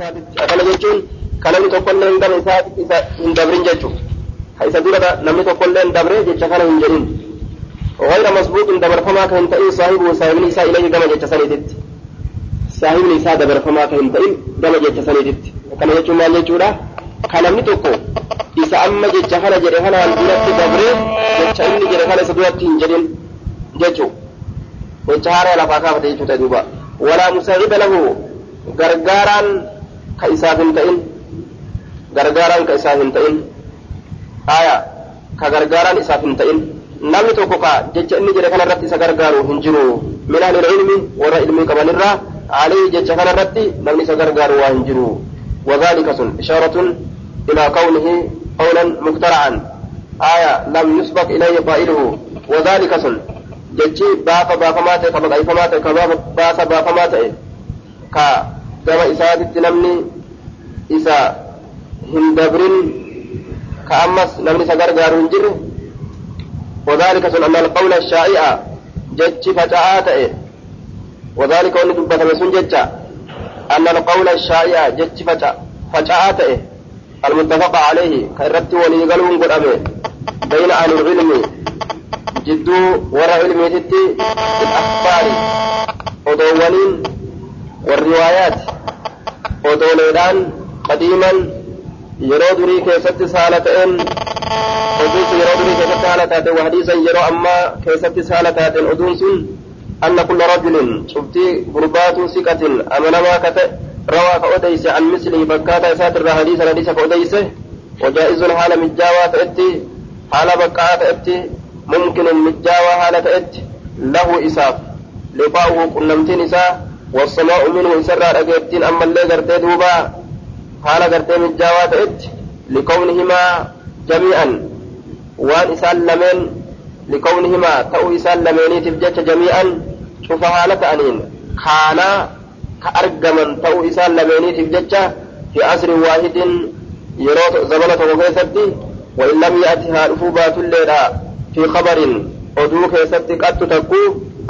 akkana jechuun kan namni tokkollee hin dabre isaa isa hin dabrin jechuudha. Ha isa dura namni tokkollee hin dabre jecha kana hin jedhin. غير مسبوق دبر فما كان تئن صاحبه صاحبني إساء إليه كما جت سنيدت صاحبني إساء دبر فما كان تئن كما جت سنيدت كما جت ما جت كان من تكو إسا أما جت خلا جري خلا الدولة دبر جت إني جري خلا سدوة تنجرين جتو وجهارا لفاقا فتيجو تدوبا ولا مساعد له gargaaraan ka isaaf hin ta'in gargaaraan ka isaaf hin ta'in aya ka gargaaraan isaaf hin ta'in namni tokko ka jecha inni jedhe kana irratti isa gargaaru hin jiru min ahli ilmi warra ilmii qabanirraa kana irratti namni isa gargaaru waa hin jiru وذلك سن إشارة إلى كونه قولا مخترعا آية لم يسبق إليه قائله وذلك سن جتشي بافا بافا ماتي كبقى إفا ماتي كبافا بافا ماتي ka gama isaatitti namni isa hin dabrin ka ammas namni isa gargaaru hin jirre. وذلك سن أن القول الشائع جتش فجاء وذلك أن دبت مسون جتش أن القول الشائع جتش فجاء المتفق عليه كرت ولي قلون قد بين أهل العلم جدو ورا علمي تتي الأخبار ودولين والروايات ودوليدان قديما yeroo durii keessatti saala ta'een oduun yeroo durii keessatti haala taateen wahadiisan yeroo ammaa keessatti saala taateen oduun sun anna kulla rajulin cuftii gurbaatuu siqatin amanamaa ka ta'e rawaa ka odeyse an mislii fakkaataa isaatirraa hadiisan hadiisa ka odeyse wajaa'izun haala mijjaawaa ta'etti haala baqqa'aa ta'etti mumkinun mijjaawaa haala ta'etti والسماء منه سرى رقيتين أما اللي قرتي دوبا حال قرتي من جاوات إت لكونهما جميعا. وان إسان لمن لكونهما تأو إسان لمني تفجج جميعا شوف حالة أنين. كانا كأرقما تأو إسان لمني تفجج في عصر واحد يروت زمنة وكيستي وإن لم يأتها رفوبات الليلة في خبر oduu keessatti qattu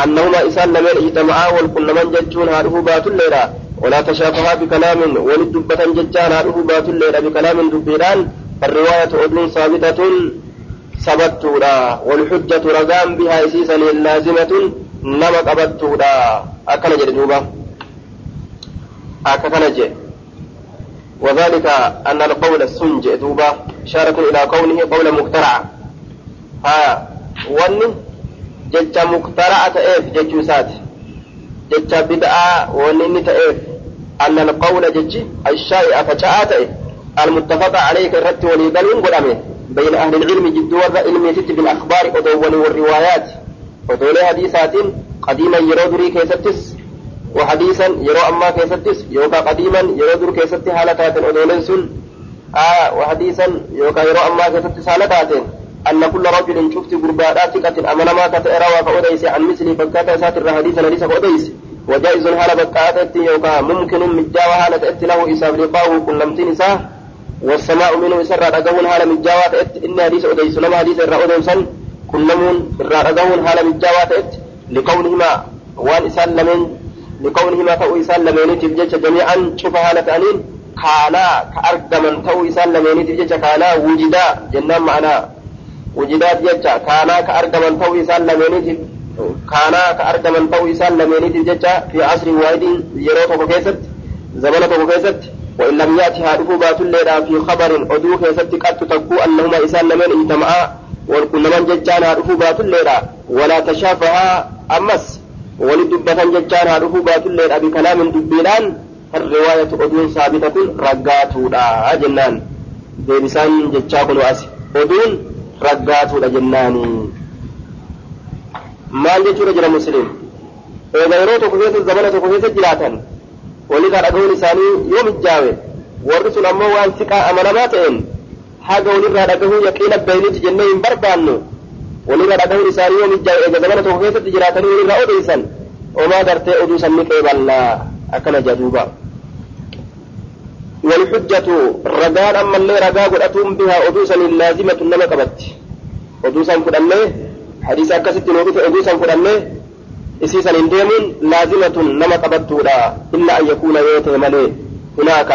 أنهما إسان لم تمعاول والكل من ججون هاره بات الليرة ولا تشافها بكلام وللدبة ججان هاره بات الليرة بكلام دبيران. الرواية أذن ثابتة ثبتتورا والحجة رغام بها إسيسا لازمة نما قبتتورا أكنا جدوبا أكنا جد. وذلك أن القول السنج دوبا شارك إلى قوله قول مخترع ها ونه jecha muktara'a ta'eef jechuu isaati. Jecha bid'aa wanni inni ta'eef أن القول جج الشائع فشاء تئه المتفق عليه الرت وليقلون قدامه بين أهل العلم جد ور علم ست بالأخبار أدول والروايات ودول حديثات قديما يرو دري كيستس وحديثا يرو أما كيستس يوكا قديما يرو در كيست حالتات أدول سن آه وحديثا يوكا يرو أما كيستس حالتات أن كل رجل شفت قرباء ثقة أمنما كتئرى فأوديس عن مثل فكاتا ساتر حديثا ليس. فأوديس وجائز هذا بكاتا يوكا. ممكن مجاوى هالة أت له إساب لقاه كل إساه والسماء منه سر رقون هالة مجاوى أت إن حديث أوديس لما حديث الرأوديسا كل لمون رقون هالة مجاوى أت لقولهما وان لمن لقولهما فأو إسان لمن تبجج جميعا. شوف هالة أنين كانا كأرقمن تو إسان لمن تبجج كانا وجدا. جنان معنا. Wujidaat jecha kaanaa ka argaman ta'uu isaan lameeniitiif kaanaa ka argaman ta'uu isaan lameeniitiif jecha fi asri waahidin yeroo tokko keessatti zamana tokko keessatti وإن لم يأتي هادفو باتوليدا في خبر أدو كيست قد تكو أنهما إسان لمن اجتمعا والكل من ججان هادفو باتوليدا ولا تشافها أمس ولدبة ججان هادفو باتوليدا بكلام دبيلان الرواية أدو ثابتة رقاتودا جنان ديبسان ججاكو أسي أدون raggaatuudha jennaani maal jechuudha jira muslim eega yeroo tokko keessa zamana tokko keessa jiraatan walirraa dhagahuun isaanii yoo mijjaawe warri sun ammoo waan siqaa amanamaa ta'een haga walirraa dhagahuu yaqiina bayniiti jennee hin barbaannu walirraa dhagahuun isaanii yoo mijjaawe eega zamana tokko keessatti jiraatanii walirraa odeysan omaa gartee oduu san ni qeeballaa akkana jaduuba والحجة رجال أما اللي رجا قدتهم بها أدوسا لازمة نما قبت أدوسا فدمه حديث أكست نوبت أدوسا فدمه إسيسا انديمون لازمة نما قبت إلا أن يكون يوته ملي هناك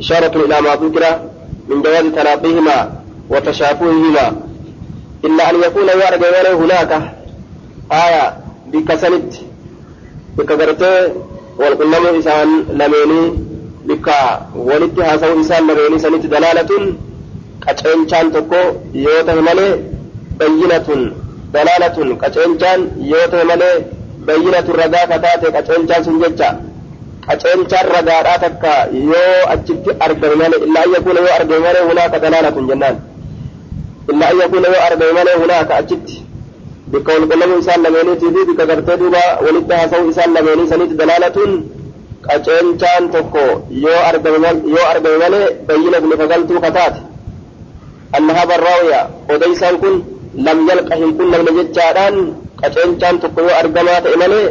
إشارة إلى ما ذكر من جواز تلاقيهما وتشافههما. إلا أن يكون يرجع وله هناك آية بكسنت بكغرته والقلم إسان لميني. بك ولد هاسو إسان لميني سنت دلالة قچنچان تكو يوته ملي بينة دلالة قچنچان يوته ملي بينة الرجاء كتاتي قچنچان سنججا qaceelchaan ragaadhaa takka yoo achitti argame malee illaa an yakuuna yoo argame malee hunaaka dalaalatun jennaan illaa an yakuuna yoo argame malee hunaaka achitti bikka walqunnamuu isaan lameeniitii fi bikka gartee duuba walitti haasa'uu isaan lameenii sanitti dalaalatun qaceelchaan tokko yoo argame malee bayyinatun ifa galtuu kataate annahaa barraawya odeysaan kun lam yalqa hin qunnamne jechaadhaan qaceelchaan tokko yoo argamaa ta'e malee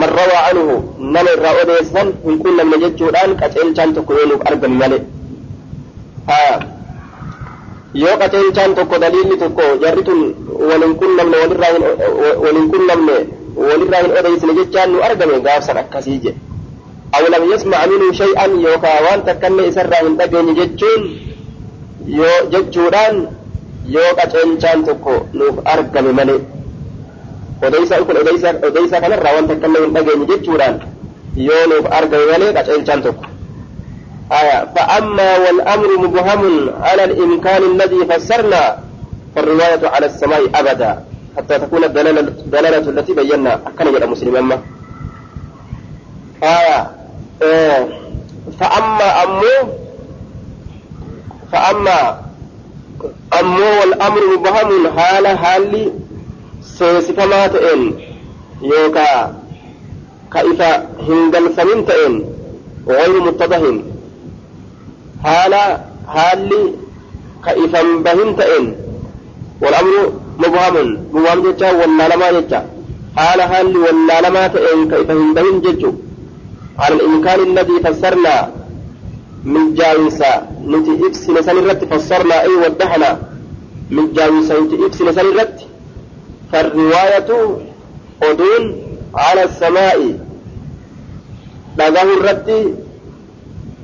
man rawaa anhu nama irraa odeessan hin qunnamne jechuudhaan qaceelchaan tokko yoo nuuf argame malee yoo qaceelchaan tokko daliilli tokko jarri tun walin qunnamne walirraa hin odeessine jechaan nu argame gaafsan akkasii jedhe أو لم يسمع منه شيئا يوكا وان تكن إسرع من دقين ججون يو ججوران يوكا تنشان تكو نوف أرقى ممالي وليس أكل وليس وليس كان الرawn تكلم من بعدين جت جوران يونو بأرجع يعني كأي شانتوك آية فأما والأمر مبهم على الإمكان الذي فسرنا فالرواية على السماء أبدا. حتى تكون الدلالة الدلالة التي بينا. أكن يا مسلم أما. آية فأما أمو فأما أمو والأمر مبهم حال حالي ta'een yookaa ka isa hin galfamin ta'een غير متضح. حالا حالي كإفن بهن تئن والأمر مبهم مبهم جتا ولا لما جتا. حال حالي ولا لما تئن كإفن بهن جتو. على الإمكان الذي فسرنا من جاوسا نتي إبسنا سنرت فسرنا أي ودحنا. من جاوسا نتي إبسنا سنرت فالرواية أدون على السماء. دغه الرد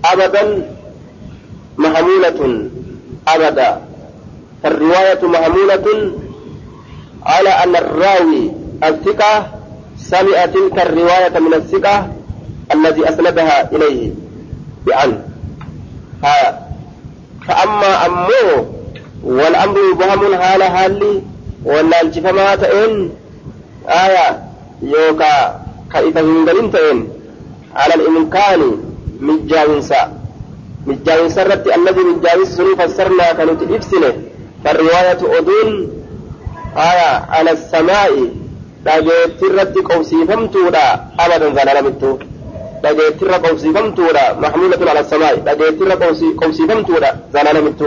أبدا محمولة أبدا. فالرواية محمولة على أن الراوي الثقة سمع تلك الرواية من الثقة الذي أسندها إليه بأن. ها فأما أمه والأمر يبهم هالة هالي ولا الجفمات إن آية يوكا كيف ينقلن تئن على الإمكان مجاوسا مجاوسا رتي الذي مجاوس سنو فسرنا كانت إبسنة فالرواية أدون آية على السماء. لا يترتك أو سيفمتو لا أبدا زلالة من توك dhageetti irra qobsiifamtuudha maxmuulatun ala samaa'i dhageetti irra qobsiifamtuudha zalalamittu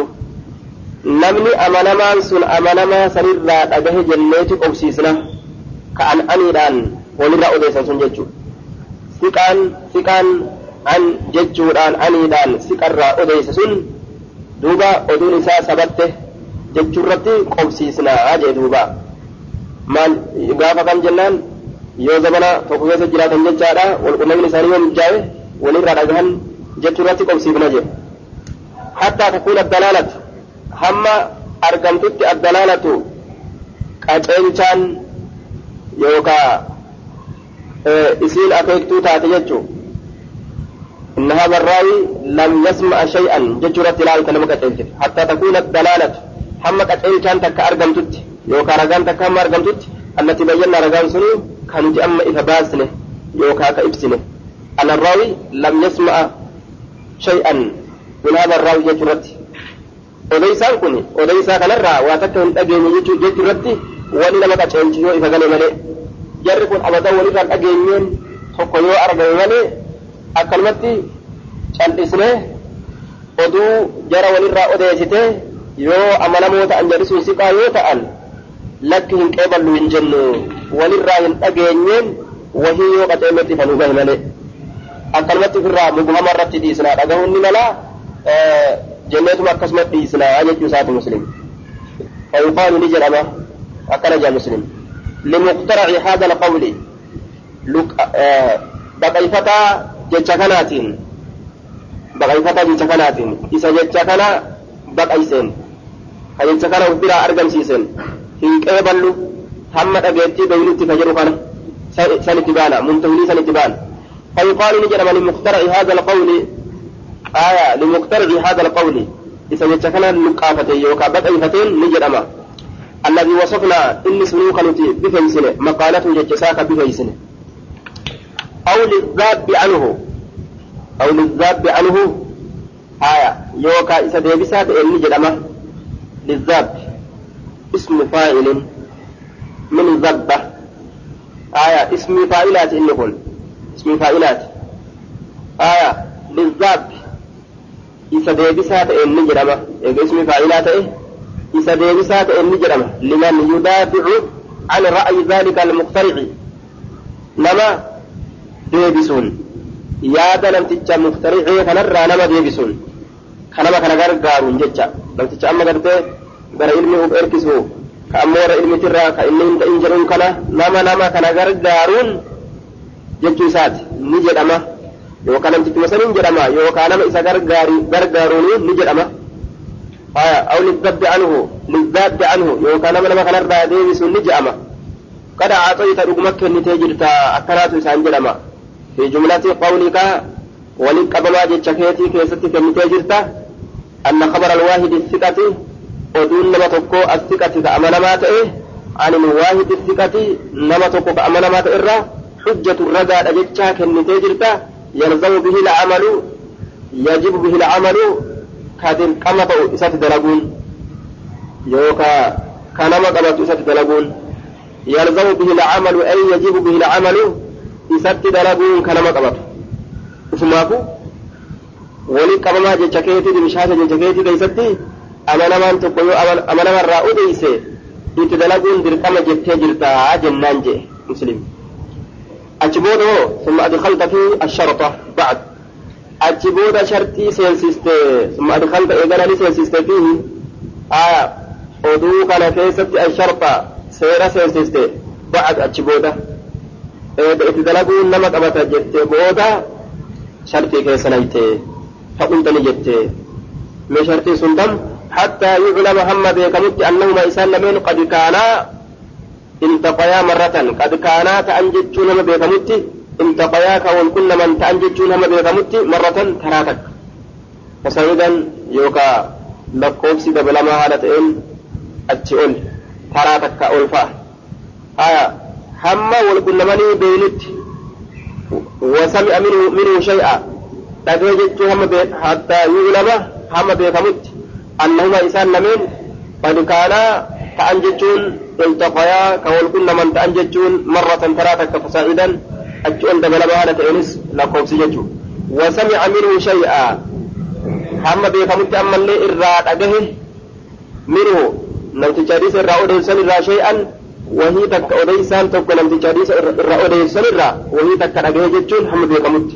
namni amanamaan sun amanamaa sanirraa dhagahe jenneeti qobsiisna ka an aniidhaan walirraa odeessan sun jechuudha siqaan siqaan an jechuudhaan aniidhaan siqarraa odeessa sun duuba oduun isaa sabatte jechuurratti qobsiisnaa jee duuba maal gaafa kam jennaan yoo zamana tokko keessa jiraatan jechaadha walqunnamni isaanii yoo mijjaawe walirraa dhagahan jechuurratti qobsiifna jee hattaa takuuna dalaalatu hamma argamtutti addalaalatu qaceelchaan yookaa isiin akeektuu taate jechuu إن هذا الراوي لم يسمع شيئا ججرت لا يتنم قتلت حتى تكون الدلالة هم قتل كان تك أرقمتت يوكا رقان تك هم أرقمتت التي بينا رقان سنو كانت أما إذا باسنه يوكا كإبسنه أن الراوي لم يسمع شيئا من هذا الراوي ججرت odeysaan kun odeysaa kanarraa waa takka hin dhageenye jechuu jechu irratti wani nama qaceelchu yoo ifa gale malee jarri kun abadan walirraa dhageenyeen tokko yoo argame malee akkanumatti cal'isnee oduu jara walirraa odeessite yoo amanamoo ta'an jarri sun siqaa yoo ta'an lakki hin qeeballu hin jennu walirraa hin dhageenyeen wahii yoo qaceelletti ifa nu gahe malee akkanumatti ofirraa mubhama irratti dhiisnaa dhagahuun ni malaa جنتهم أكسمة بإسنا أجد يسات مسلم فيقال لجنبه أكنجا مسلم لمقترع هذا القول آه بقيفتا جتشكنات baqayfataa jecha kanaatiin isa jecha kana baqayseen ka jecha kana uf biraa argamsiisen hin qeeballu hamma dhageettii beeynutti ka jedhu kana سنة بانا منتهي سنة بانا فيقال نجرم لمخترع هذا القول آية لمخترع هذا القول إذا يتكلم النقافة يوكا بدأيفتين نجرم الذي وصفنا إن سنوك نتي بفيسنه مقالته جتساك بفيسنه أو للذاب عنه أو للذاب عنه آية يوكا إذا إن نجرم للذاب اسم فاعل من الذبة آية اسم فاعلات إن يكون اسم فاعلات. آية للذاب إذا ديبسات إن نجرم. اسم فاعلات إيه؟ إذا ديبسات إن نجرم. لمن يدافع عن رأي ذلك المخترع نما ديبسون yaada namticha muftaricee kanarraa nama deebisuun kanama kana gargaaruun jecha namticha amma gartee gara ilmi uf erkisu ka ammoo warra ilmitirraa ka inni hin ta'in jedhuun kana nama nama kana gargaaruun jechuu isaati ni jedhama yookaan namtichuma saniin jedhama yookaan nama isa gargaaruun ni jedhama أو للذب عنه للذاب عنه يوكا نما نما كان الرا ديبس نجأما قد أعطيت رقمك نتيجرتا أكرات سان جلما في جملة قولك ولك أبما جتشكيتي كيستي كنتيجرتا أن خبر الواحد الثقة oduun nama tokko as-siqati ka amanamaa ta'e ani waahid as-siqati nama tokko ka amanamaa ta'e irraa hujjatu ragaadha jechaa kennitee jirta yalzamu bihi la'amalu yajibu bihi la'amalu ka dirqama ta'u isatti dalaguun yookaa ka nama qabatu isatti dalaguun yalzamu bihi la'amalu ay yajibu bihi la'amalu isatti dalaguun ka nama qabatu ufumaafu wali qabamaa jecha keetii bishaasa jecha keetii keessatti amanamaan tokko yoo amanamarraa odeyse itti dalaguun dirqama jettee jirtaa jennaan jee muslim achi booda hoo summa adkalta fi asharta bacd achi booda shartii seensiste summa adkalta eegalani seensiste fiihi aya oduu kana keessatti asharta seera seensiste bacd achi booda itti dalaguun nama qabata jette booda shartii keessa nayte haqumtani jette mee shartii sun dam حتى يعلم هم بكمت أنهما إسان لمن قد كانا التقيا مرة. قد كانا تأنجتون هم بكمت التقيا كون كل من تأنجتون هم بكمت مرة تراتك. فسيدا يوكا لقوبسي دبلما هالتين أتشئل تراتك أولفا. آية. هم والكل مني بينت. وسمع منه منه شيئا. تجد هم حتى يعلم هم بكمت أنهما إسان لمن قد كانا تأنججون التقيا كول كل من تأنججون مرة ثلاثة فصاعدا أجون دبل بهالة إنس لقوس يجو وسمع منه شيئا. هم بيكمت أما اللي إراد أجهه منه. نمت جاديس إرى أوديسان إرى شيئا. وهي تك أوديسان تك نمت جاديس إرى أوديسان إرى وهي تك أجهه ججون هم بيكمت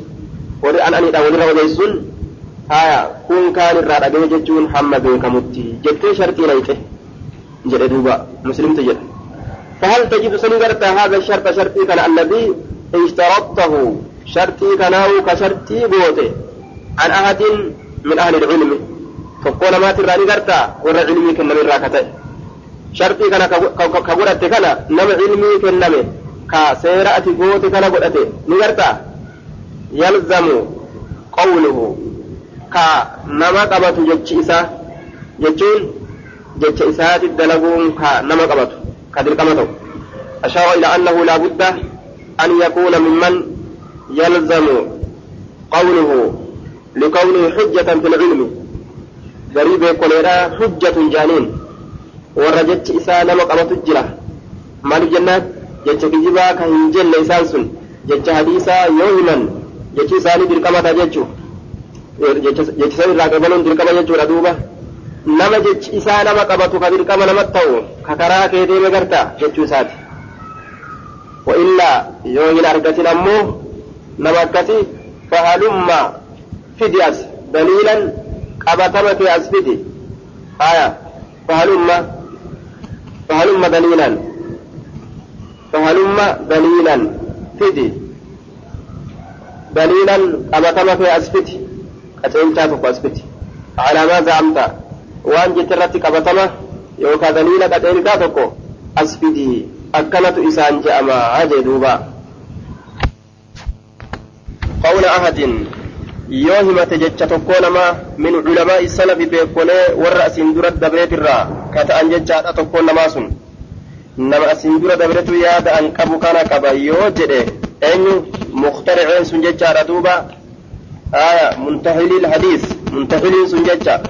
ولي أن أني داولي أوديسون haya kun kaan irraa dhagee jechuun hamma beekamutti jettee shartii nayte jedhe duuba muslimtu jedha. فهل تجد سنغرت هذا الشرط شرطي كان الذي اشترطته شرطي كناو كشرطي بوته عن أحد من أهل العلم فقول ما ترى نغرت ورى علمي كن من راكته شرطي كان كغرت كان نم علمي كن نم كسيرأتي بوته كان غرته نغرت يلزم قوله ka nama qabatu jechi isaa jechuun jecha isaati dalaguun ka nama qabatu ka dirqama ta'u. أشار إلى أنه لا بد أن يكون ممن يلزم قوله لكونه حجة في العلم غريب يكون حجة جانين ورجت إساء نما قبط الجرة مال الجنات جتش كجبا كهنجل ليسان سن جتش حديثا يوهما جتش إساني برقمة جتشو jechisan irraa qabaluun dirqama jechuudha duuba nama jechi isaa nama qabatu ka dirqama namatti ta'u ka karaa kee deeme garta jechuu isaati وإلا يوهن أرقتنا أمو نمكتي فهلم فدياس دليلا قبتمك أسفدي آية فهلم فهلم دليلا فهلم دليلا فدي دليلا قبتمك أسفدي أتين تاتو قاسكت على ما زعمت وان جترت كبتما يوكا دليل أتين تاتو قاسكت أكلت إسان جأما. عجي دوبا. قول أحد يوهما تجتش تقول ما من علماء السلف بيقولي ورأس اندرد دبريت الرا. كتا أن جتش تقول ما سن نما اسن دورا دبريت ياد أن كبو كان كبا. يوجد أن مخترعين سن جتش hadiis muntahiliin sun jecha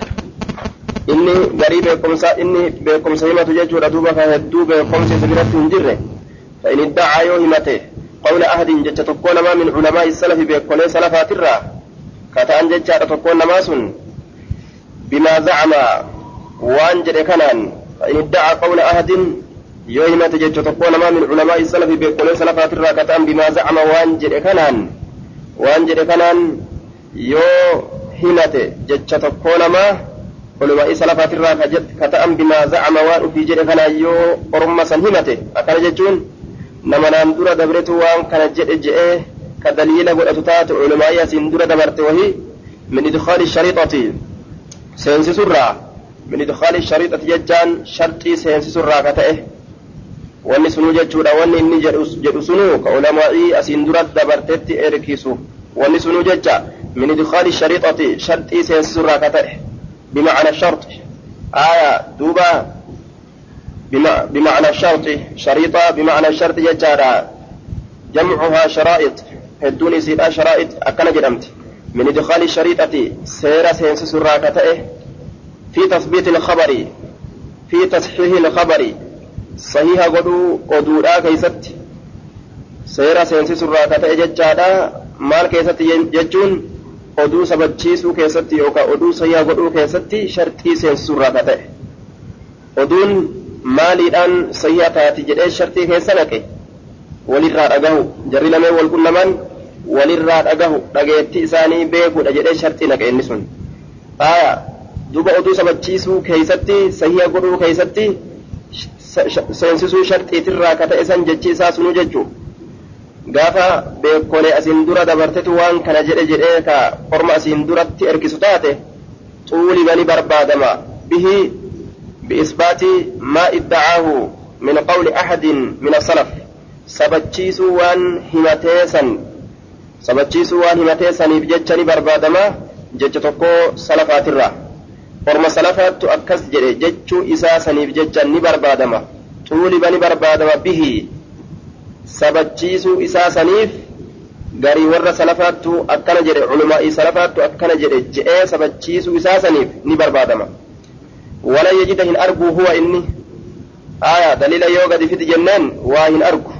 inni garii beekumsa inni beekumsa himatu jechuudha duuba ka hedduu beekumsa isa biratti hin jirre fa in iddacaa yoo himate qawla ahadin jecha tokkoo namaa min culamaa'i salafi beekolee salafaatirraa ka ta'an jechaadha tokkoon namaa sun bimaa zacama waan jedhe kanaan fa in iddacaa qawla ahadin yoo himate jecha tokkoo namaa min culamaa'i salafi beekolee salafaatirraa ka ta'an bimaa zacama yoo himate jecha tokkoo namaa culamaa'i salafaatirraa ka ta'an bimaa zacama waan ufii jedhe kanaan yoo orma san himate akkana jechuun nama naan dura dabretu waan kana jedhe je'ee كدليل قلت تات علماء ياسين دور دبرت وهي من إدخال الشريطة سينس سرة من إدخال الشريطة ججان شرطي سينس سرة كتئه wanni sunuu jechuudha wanni inni jedhu sunuu ka ulamaa'i asiin dura dabartetti erkisu min idkaali shariixati sharxii seensisurraa ka ta'e bimacna sharxi aya duuba bimacna sharxi shariixa bimacna sharxi jechaadha jamcuhaa sharaa'ix hedduun isiidha sharaa'it akkana jedhamti min idkaali shariixati seera seensisurraa ka ta'e fi tasbiiti ilkhabari fi tasxiihi ilkhabari sahiha godhuu oduudhaa keeysatti seera seensisurraa ka ta'e jechaadha maal keessatti jechuun oduu sabachiisuu keessatti yookaan oduu sahiha godhuu keessatti sharxii seensisurraa ka ta'e oduun maaliidhaan sahiha taati jedhee sharxii keessa naqe walirraa dhagahu jarri lameen wal qunnaman walirraa dhagahu dhageettii isaanii beekuudha jedhee sharxii naqe inni sun aya duba oduu sabachiisuu keeysatti sahiha godhuu keeysatti seensisuu sharxiitirraa ka ta'e san jechi isaa sunuu jechuu gaafa beekolee asiin dura dabartetu waan kana jedhe jedhee ka orma asiin duratti erkisu taate xuuliba ni barbaadama bihi biisbaati maa iddacaahu min qawli ahadin min asalaf sabachiisuu waan himatee san sabachiisuu waan himatee saniif jecha ni barbaadama jecha tokko salafaatirraa orma salafaattu akkas jedhe jechuu isaa saniif jecha ni barbaadama xuuliba ni barbaadama bihi sabachiisuu isaa saniif garii warra salafaattu akkana jedhe culumaa'ii salafaattu akkana jedhe je'ee sabachiisuu isaa saniif ni barbaadama wala yajida hin arguu huwa inni aya daliila yoo gadi fidi jenneen waa hin argu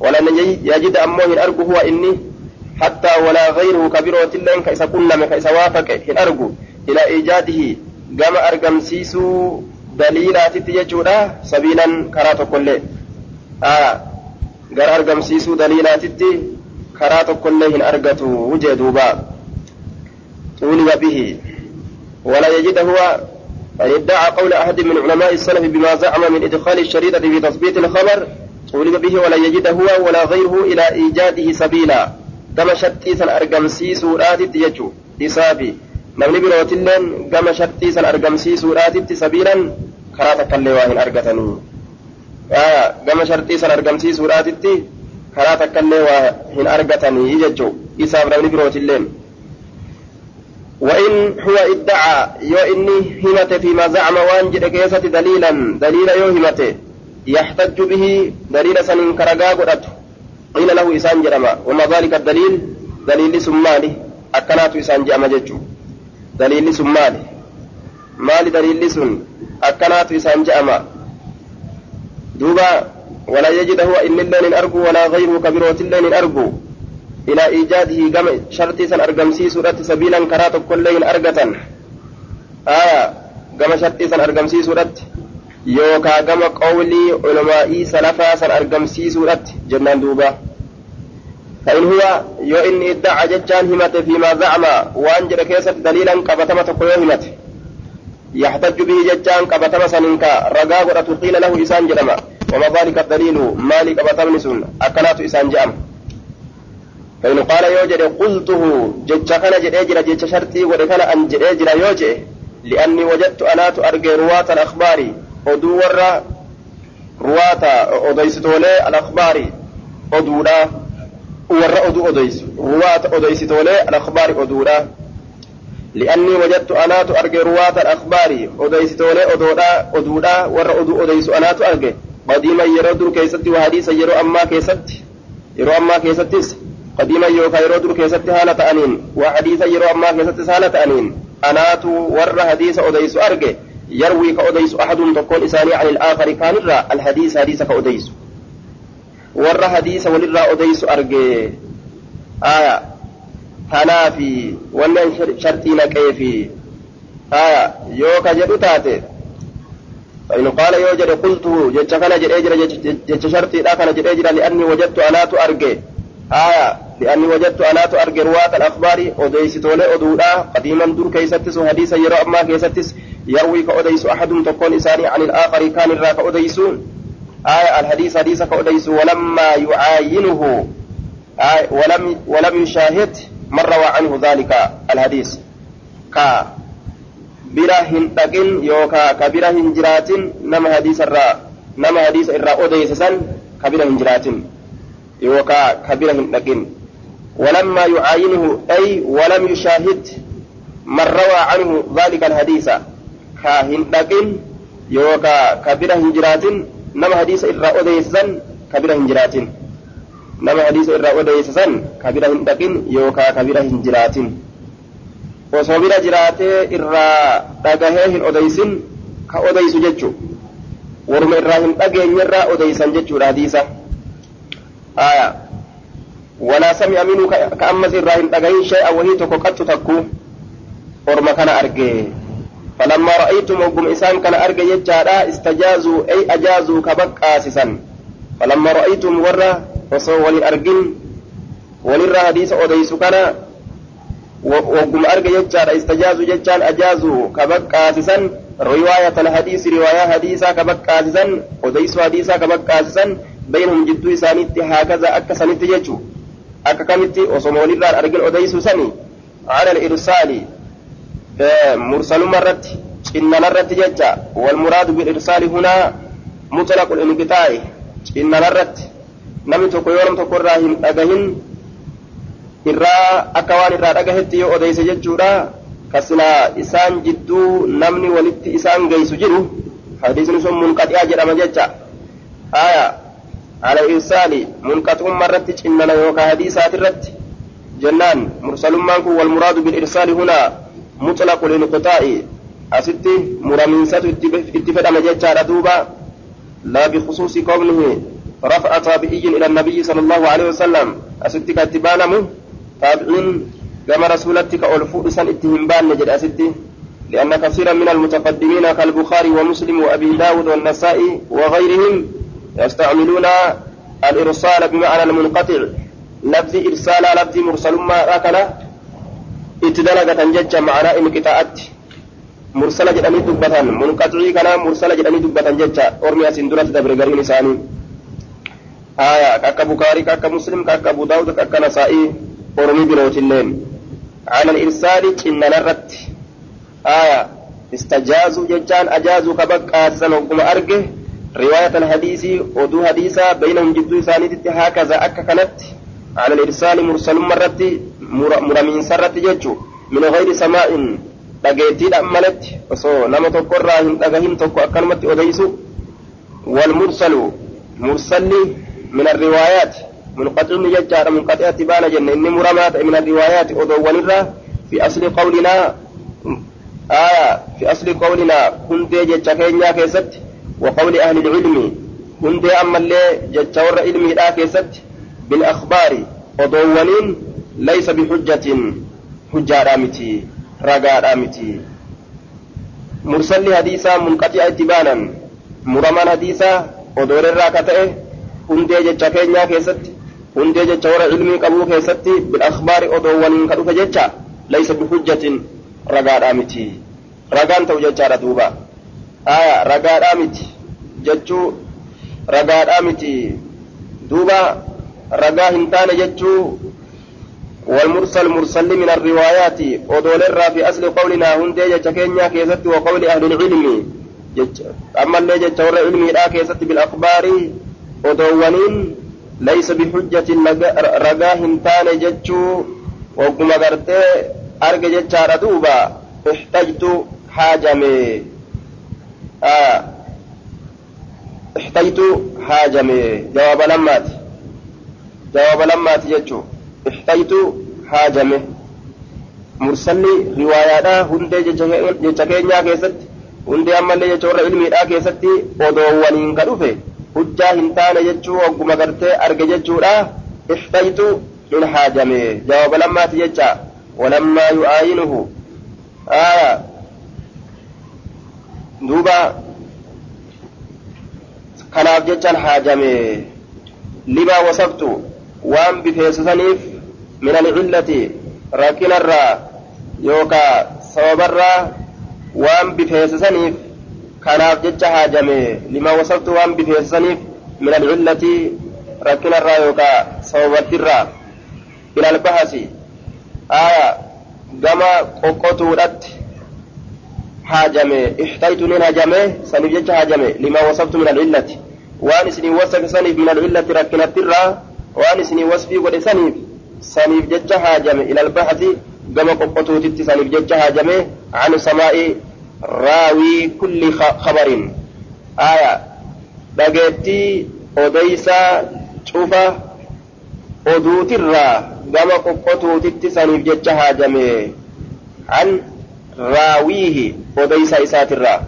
wala yajida ammoo hin argu huwa inni hattaa walaa gayruhu kabirootilleen ka isa qunname ka isa waafaqe hin argu إلى إيجاده قام أرقمسيسو دليلات تيجودا سبيلا كراتو كله آه قال أرقمسيسو دليلات كراتو كله أرقتو وجه دوبا طولب به ولا يجد هو أن ادعى قول أحد من علماء السلف بما زعم من إدخال الشريطة في تثبيت الخبر طولب به ولا يجد هو ولا غيره إلى إيجاده سبيلا كما آتي تيجو إصابي namni birootilleen gama shartii san argamsiisuudhaatitti sabiilan karaa takkallee waa hin argatanii. Gama shartii san argamsiisuudhaatitti karaa takkallee waa hin argatanii jechuu isaaf namni birootilleen وإن هو ادعى يو إني همت فيما زعم وانجد كيسة دليلا دليل يو همت يحتج به دليل سن كرقا قدت قيل له إسان جرما وما ذلك الدليل دليل سمالي أكنات إسان جرما جتشو daliilli sun maali maali daliilli دوبا ولا يجد هو إن الله أرجو ولا غيره كبيرة إلا إن أرجو إلى إيجاده جمع شرط سن أرجمسي سورة سبيلا كرات كل لين أرجة آه جمع شرط سن أرجمسي سورة يوكا جمع قولي علماء سلفا سن أرجمسي سورة جنان دوبا فإن هو يو إن إدعى ججان همت فيما زعم وأنجر كيسة دليلا كبتما تقوى همت يحتج به ججان كبتما سننكا رقاق رتقيل له إسان جرمه وما ذلك الدليل؟ مالك قبتما نسون أكلات إسان جام. فإن قال يوجد قلته جتش كان جديجرا جتش شرطي ولكان أن جديجرا يوجد لأني وجدت أنا أرجي رواة الأخبار. أدو ورّا رواة أديستولي الأخبار. أدولا ورّا أدو أديس. رواة أديستولي الأخبار. أدولا لأني وجدت أنا أرجي رواة الأخبار. أديستولي أدولا أدولا ورّا أدو أديس أنا أرجي. قديما يرو در كيستي وحديثا يرو أما كيستي يرو أما كيستيس قديما يوكا يرو در كيستي حالة أنين وحديثا يرو أما كيستي حالة أنين أنات ور حديث أديس أرجي يروي كأديس أحد تكون إساني عن الآخر كان الرا الحديث حديث كأديس ور حديث وللرا أديس أرجي آية تنافي ولن شرطينا كيفي آية يوكا جدو تاتي فإن قال يوجد قلت جتش كان جد أجر جتش شرطي لا كان جد أجر لأني وجدت أنا أرجي آية. لأني وجدت أنا أرجي رواة الأخبار. أديس تولي أدودا قديما دور كيستس حديثا يرى أما كيستس. يروي كأديس أحد تكون إساني عن الآخر كان الراك أديسون آية. الحديث حديث كأديس ولما يعاينه. آية. ولم ولم يشاهد. من روى عنه ذلك الحديث. كا bira hin dhaqin yookaa ka bira hin jiraatin nama hadiisa irraa nama hadiisa irraa odeyse san ka bira ولما يعاينه أي ولم يشاهد من روى عنه ذلك الحديث كاهن لكن يوكا كبيرة هنجرات نما حديث إرى أديسا كبيرة هنجرات نما حديث إرى أديسا كبيرة هنجرات يوكا كبيرة هنجرات osoo bira jiraatee irraa dhagahee hin odeysin ka odeysu jechu waruma irraa hin dhageenyerraa odeysan jechuudha hadiisa aya walaa sami'a minuu ka ammas irraa hin dhagahin shay'a wahii tokko qaxxu takku orma kana arge فلما رأيتم وقم إسان كان أرجى يجادا استجازوا أي أجازوا كبقاسسا فلما رأيتم ورا وصو ولي أرجن ولي حديث أوديس كان وقل أرجع يجتر استجاز يجتر أجازو كبك عزيزا رواية الحديث رواية حديثا كبك عزيزا وديس حديثا كبك عزيزا بينهم جدو سانيتي هكذا أكا سانيتي يجو. أكا كمتي وصمون الله أرجل وديس سني على الإرسال. آه، مرسل مرت إن مرت يجا. والمراد بالإرسال هنا مطلق الانقطاع. إن مرت نمتو قيورم تقرى هم أجهن irraa akka waan irraa dhagahetti yoo odeyse jechuudha. Kasilaa isaan jidduu namni walitti isaan geeysu jiru hadiisni sun munqaxi'a jedhama jecha. Aya على الإرسال منقطع مرة إننا يوكا حديثات الرت جنان مرسل مانكو والمراد بالإرسال هنا مطلق الانقطاع أستي مرمينسة اتفاد مجيتشا دوبا لا بخصوص قوله رفع تابعي إلى النبي صلى الله عليه وسلم أستي كاتبانمو تابعين كما رسولتك ألفو إسان اتهمبان نجد أستي لأن كثيرا من المتقدمين كالبخاري ومسلم وأبي داود والنسائي وغيرهم يستعملون الإرسال بمعنى المنقطع. لفظ إرسال لفظ مرسل ما أكله اتدلقة جج معنى انقطاعات مرسل جدني دبة منقطعي كان مرسل جدني دبة جج. أرمي سندرة دبر غرين إساني آية كاكا بخاري كاكا مسلم كاكا أبو داود كاكا نسائي. أرمي بروت اللين على الإرسال إن نرت آية استجازوا ججان أجازوا كبقى سنوكم أرجه رواية الحديث ودو حديثا بينهم جدو ثانيتي هكذا أكا كانت على الإرسال مرسل مرت مرمين سرت ججو من غير سماء dhageettii dhammalatti osoo nama tokko irraa hin dhagahin tokko akkanumatti odeysu walmursalu mursalli min arriwaayaati. منقطع يجار منقطع تبان جنة. إن مرمات من الروايات أدو ونرى في أصل قولنا آية في أصل قولنا كنت يجتكين يا كيست. وقول أهل العلم كنت أما اللي يجتور علمي لا كيست. بالأخبار أدو ليس بحجة حجة رامتي رقا رامتي. مرسل حديثا منقطع اتبانا مرمان حديثا أدو ررا كتئه كنت يجتكين يا كيست. هندي جتشور علمي قبو كيست بالأخبار وضوانين كدوك جتشا ليس بحجة رقا رامتي رقان تو جتشا دوبا aya ragaadhaa miti jechuu ragaadhaa miti. Duuba ragaa hin taane jechuu والمرسل مرسل من الروايات ودول في أصل قولنا هندي جتكينيا كيست وقول أهل العلم أما اللي جتور علمي لا كيست بالأخبار ودوانين ليس بحجة رقاه تان جتشو وقم قرتي أرق جتشار دوبا احتجت حاجمي آه احتجت حاجمي جواب لمات جواب لمات جتشو احتجت حاجمه mursalli riwaayaadhaa hundee jecha keenyaa keessatti hundee ammallee jecha warra ilmiidhaa keessatti odoowwaniin ka dhufe hujjaa hin taane jechuu ogguma gartee arge jechuudha ixtaytu hin haajame jawaaba lammaati jecha walammaa yu'aayinuhu aya duuba kanaaf jechaan haajame limaa wasaftu waan bifeessisaniif min alcillati rakkinarraa yookaa sababarraa waan bifeessisaniif kanaaf jecha haajame limaa wasaftu waan bifeessisaniif min alcillati rakkinarraa yookaa sababattirraa ila albahasi aya gama qoqqotuudhatti haajame ixtaytu nin hajame saniif jecha haajame limaa wasaftu min alcillati waan isinii wasfe saniif min alcillati rakkinattirraa waan isinii wasfii godhe saniif saniif jecha haajame ila albahasi gama qoqqotuutitti saniif jecha haajame an samaa'i aya dhageettii odeysaa cufa oduutirraa gama qoqqotuutitti saniif jecha haajame an raawiihi odeysa isaatirraa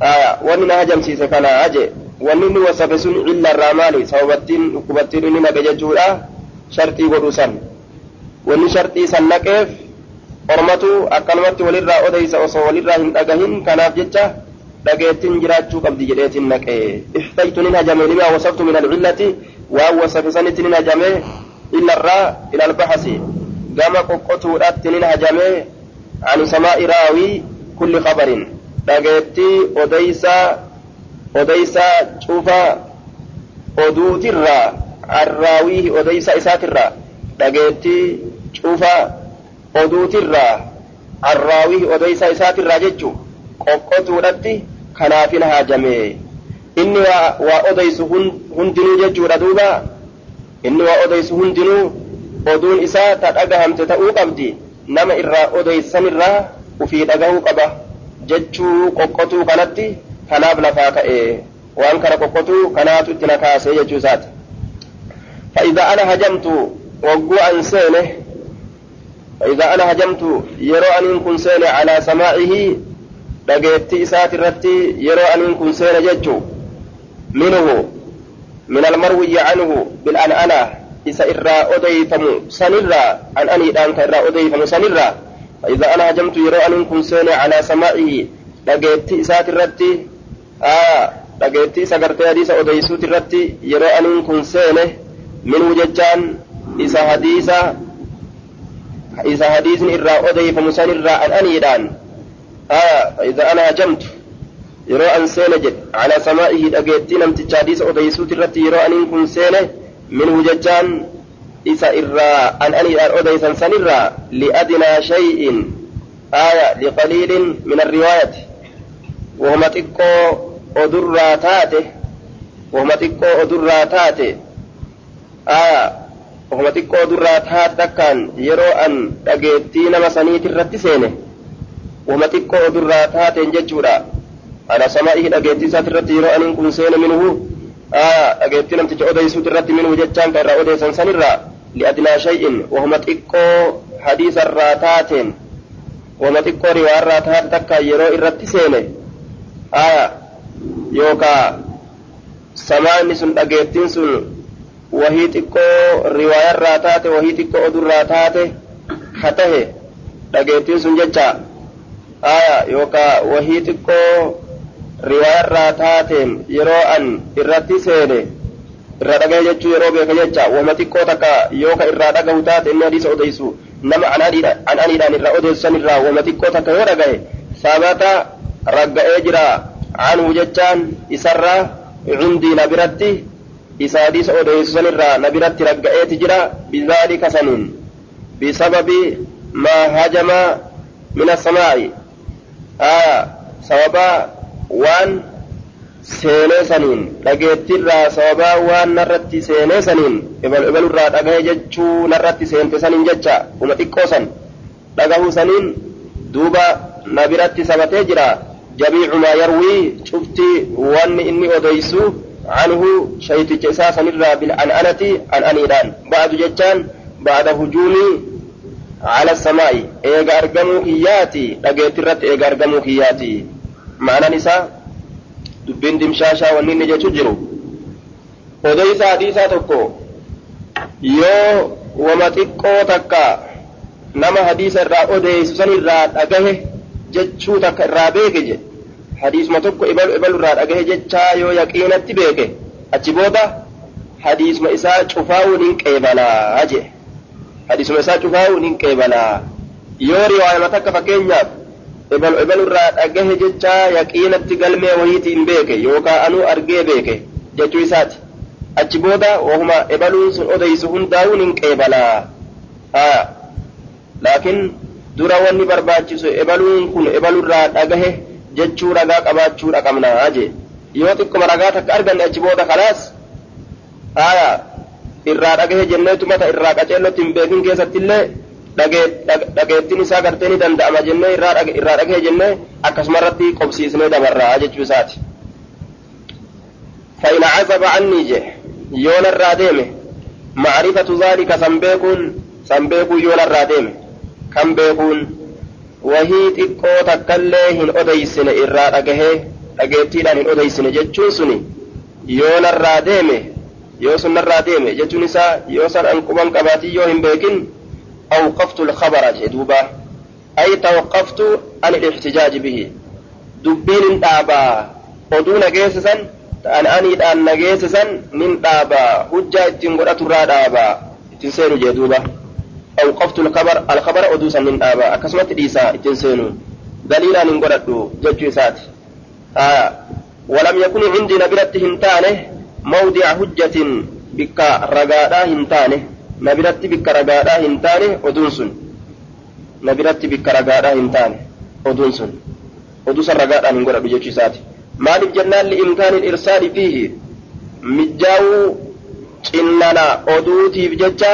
aya wanni na hajamsiise kana aje wanni inni wasafe sun illarraa maali sababattiin dhukkubattiin inni naqe jechuudha sharxii godhu san wanni sharxii san naqeef ormatu akkanumatti walirraa odeysa osoo walirraa hin dhagahin kanaaf jecha dhageettiin jiraachuu qabdi jedheetiin naqe ixtaytu nin hajame limaa wasaftu min alcillati waan wasafe sanitti nin hajame illarraa ila albahasi gama qoqqotuudhatti nin hajame an samaa'i raawii kulli khabarin dhageettii odeysaa odeysaa cufa oduutirraa arraawiihi odeysa isaatirraa dhageettii cufa oduutirraa arraawiihi odeysa isaatirraa jechu qoqqotuudhatti kanaafin haajame inni waa odeysu hundinuu jechuudha duuba inni waa odeysu hundinuu oduun isaa ta dhagahamte ta'uu qabdi nama irraa odeysanirraa ufii dhagahuu qaba jechuu qoqqotuu kanatti kanaaf lafaa ka'e waan kana qoqqotuu kanaatu itti na kaasee jechuu isaati هجمت وقوع أن سينه فإذا أنا هجمت يرى أن كن سينه على سماعه dhageettii isaati irratti yeroo aniin kun seena jechu minhu min almarwiyyi anhu bilan'ana isa irraa odeyfamu sanirraa an'aniidhaan ka irraa odeyfamu sanirraa فإذا أنا هجمت يرى أن كن سيني على سماعه dhageettii isaati irratti dhageettii sagartee hadiisa odeysuuti irratti yeroo aniin kun seene minhu jechaan isa hadiisa isa hadiisni irraa odeyfamu sanirraa an'aniidhaan فإذا أنا هجمت يرى أن سينة على سمائه دقيتي نمت حديث أديسوت الرتي يرى أن كن سينة منه ججان إسا إرى أن أني أديسا سنرى لأدنى شيء آية لقليل من الرواية وهم تقو أدراتاته وهم تقو أدراتاته آية وهم تقو أدراتات تكان يرى أن دقيتي نما سنيت الرتي سينه وما تكو أدرا تاتين ججورا على سمائه أجيتي سات الرتي يرى أن كن سين منه آه أجيتي لم تجي أدي سوت الرتي منه ججان كرا أدي سنسن الرا لأدنى شيء وهم تكو حديث الراتاتين وما تكو رواية الراتات تكا يرى الرتي سين آه يوكا سماني وهي تكو رواية الراتات وهي تكو أدر الراتات حتة أجيتين سن ججا aya yookaa wahii xiqqoo riwaayarraa taateen yeroo an irratti seene irraa dhagahe jechuu yeroo beeka jecha wama xiqqoo takka yoo ka irraa dhagahu taate inni hadiisa odeysu nama an aniidhaan irraa odeysu san irraa wama xiqqoo takka yoo dhagahe sabata ragga'ee jira anhu jechaan isarraa cindii na biratti san irraa na biratti ragga'eeti jira bizaalika saniin بسبب ما هجم من السماء آه سببا وان seenee saniin dhageettirraa sababaa waan narratti seenee saniin ibalurraa dhagahe jechuu narratti seente saniin jecha uma xiqqoo san dhagahuu saniin duuba na biratti sabatee jira jabiicu maa yarwii cufti wanni inni odeysu عنه شيط جساس نرى بالأنأنة أنأنيدان بعد جتان بعد هجومي على السماء إيغا أرقمو كياتي لقيت الرت إيغا أرقمو كياتي معنى نساء دبين دمشاشا ونين جتو جرو وديسا حديثا تكو yoo wama xiqqoo takka nama hadiisa irraa odeysu san irraa dhagahe jechuu takka irraa beeke jedhe hadiisuma tokko ibalu ibalu irraa dhagahe jechaa yoo yaqiinatti beeke achi booda hadiisuma isaa cufaa'uun hin qeebalaa je hadiisuma isaa cufaa'uun hin qeebalaa yoo riwaayama takka fakkeenyaaf ebalu ebalu irraa dhagahe jechaa yaqiinatti galmee wayiitiin beeke yookaan anuu argee beeke jechuu isaati achi booda wahuma ebaluun sun odeysu hundaa'uun hin qeebalaa laakiin dura wanni barbaachisu ebaluun kun ebalurraa dhagahe jechuu ragaa qabaachuudha qabnaa jee yoo xiqquma ragaa takka arganne achi booda kalaas haa irraa dhagahe jenneetu mata irraa qaceellotti hin beekin keessattillee dhageettiin isaa gartee ni danda'ama jennee irraa dhagahee jennee akkasuma irratti qobsiisnee dabarraa jechuu isaati. فإن عزب عني جه يون الراديمه معرفة ذلك سنبيكون سنبيكو يون الراديمه كم بيكون وهي تقو تكالي هن أديسن إرى رقه رقيتينا هن أديسن جتشون سني يون الراديمه يوسن الراديمه جتشون إسا يوسن أنكمان قباتي يوهم بيكين أوقفت الخبر جدوبا أي توقفت عن الاحتجاج به دبين دابا ودون جيسسا ta'an aniidhaan nageessisan nin dhaabaa. Hujjaa ittiin godhatu irraa dhaabaa. Ittiin seenu jee duuba. awqaftu alkabara oduu san nin dhaabaa akkasumatti dhiisaa ittiin seenu daliilaan hin godhadhu jechuu isaati walam yakun cindii na biratti hin taane mawdica hujjatin bikka ragaadhaa hin taane na biratti bikka ragaadhaa hin taane oduun sun na biratti bikka ragaadhaa hin taane oduun sun oduu san ragaadhaan hin godhadhu jechuu isaati maaliif jennaan liimkaani irsaali fiihi mijjaa'uu cinnana oduutiif jecha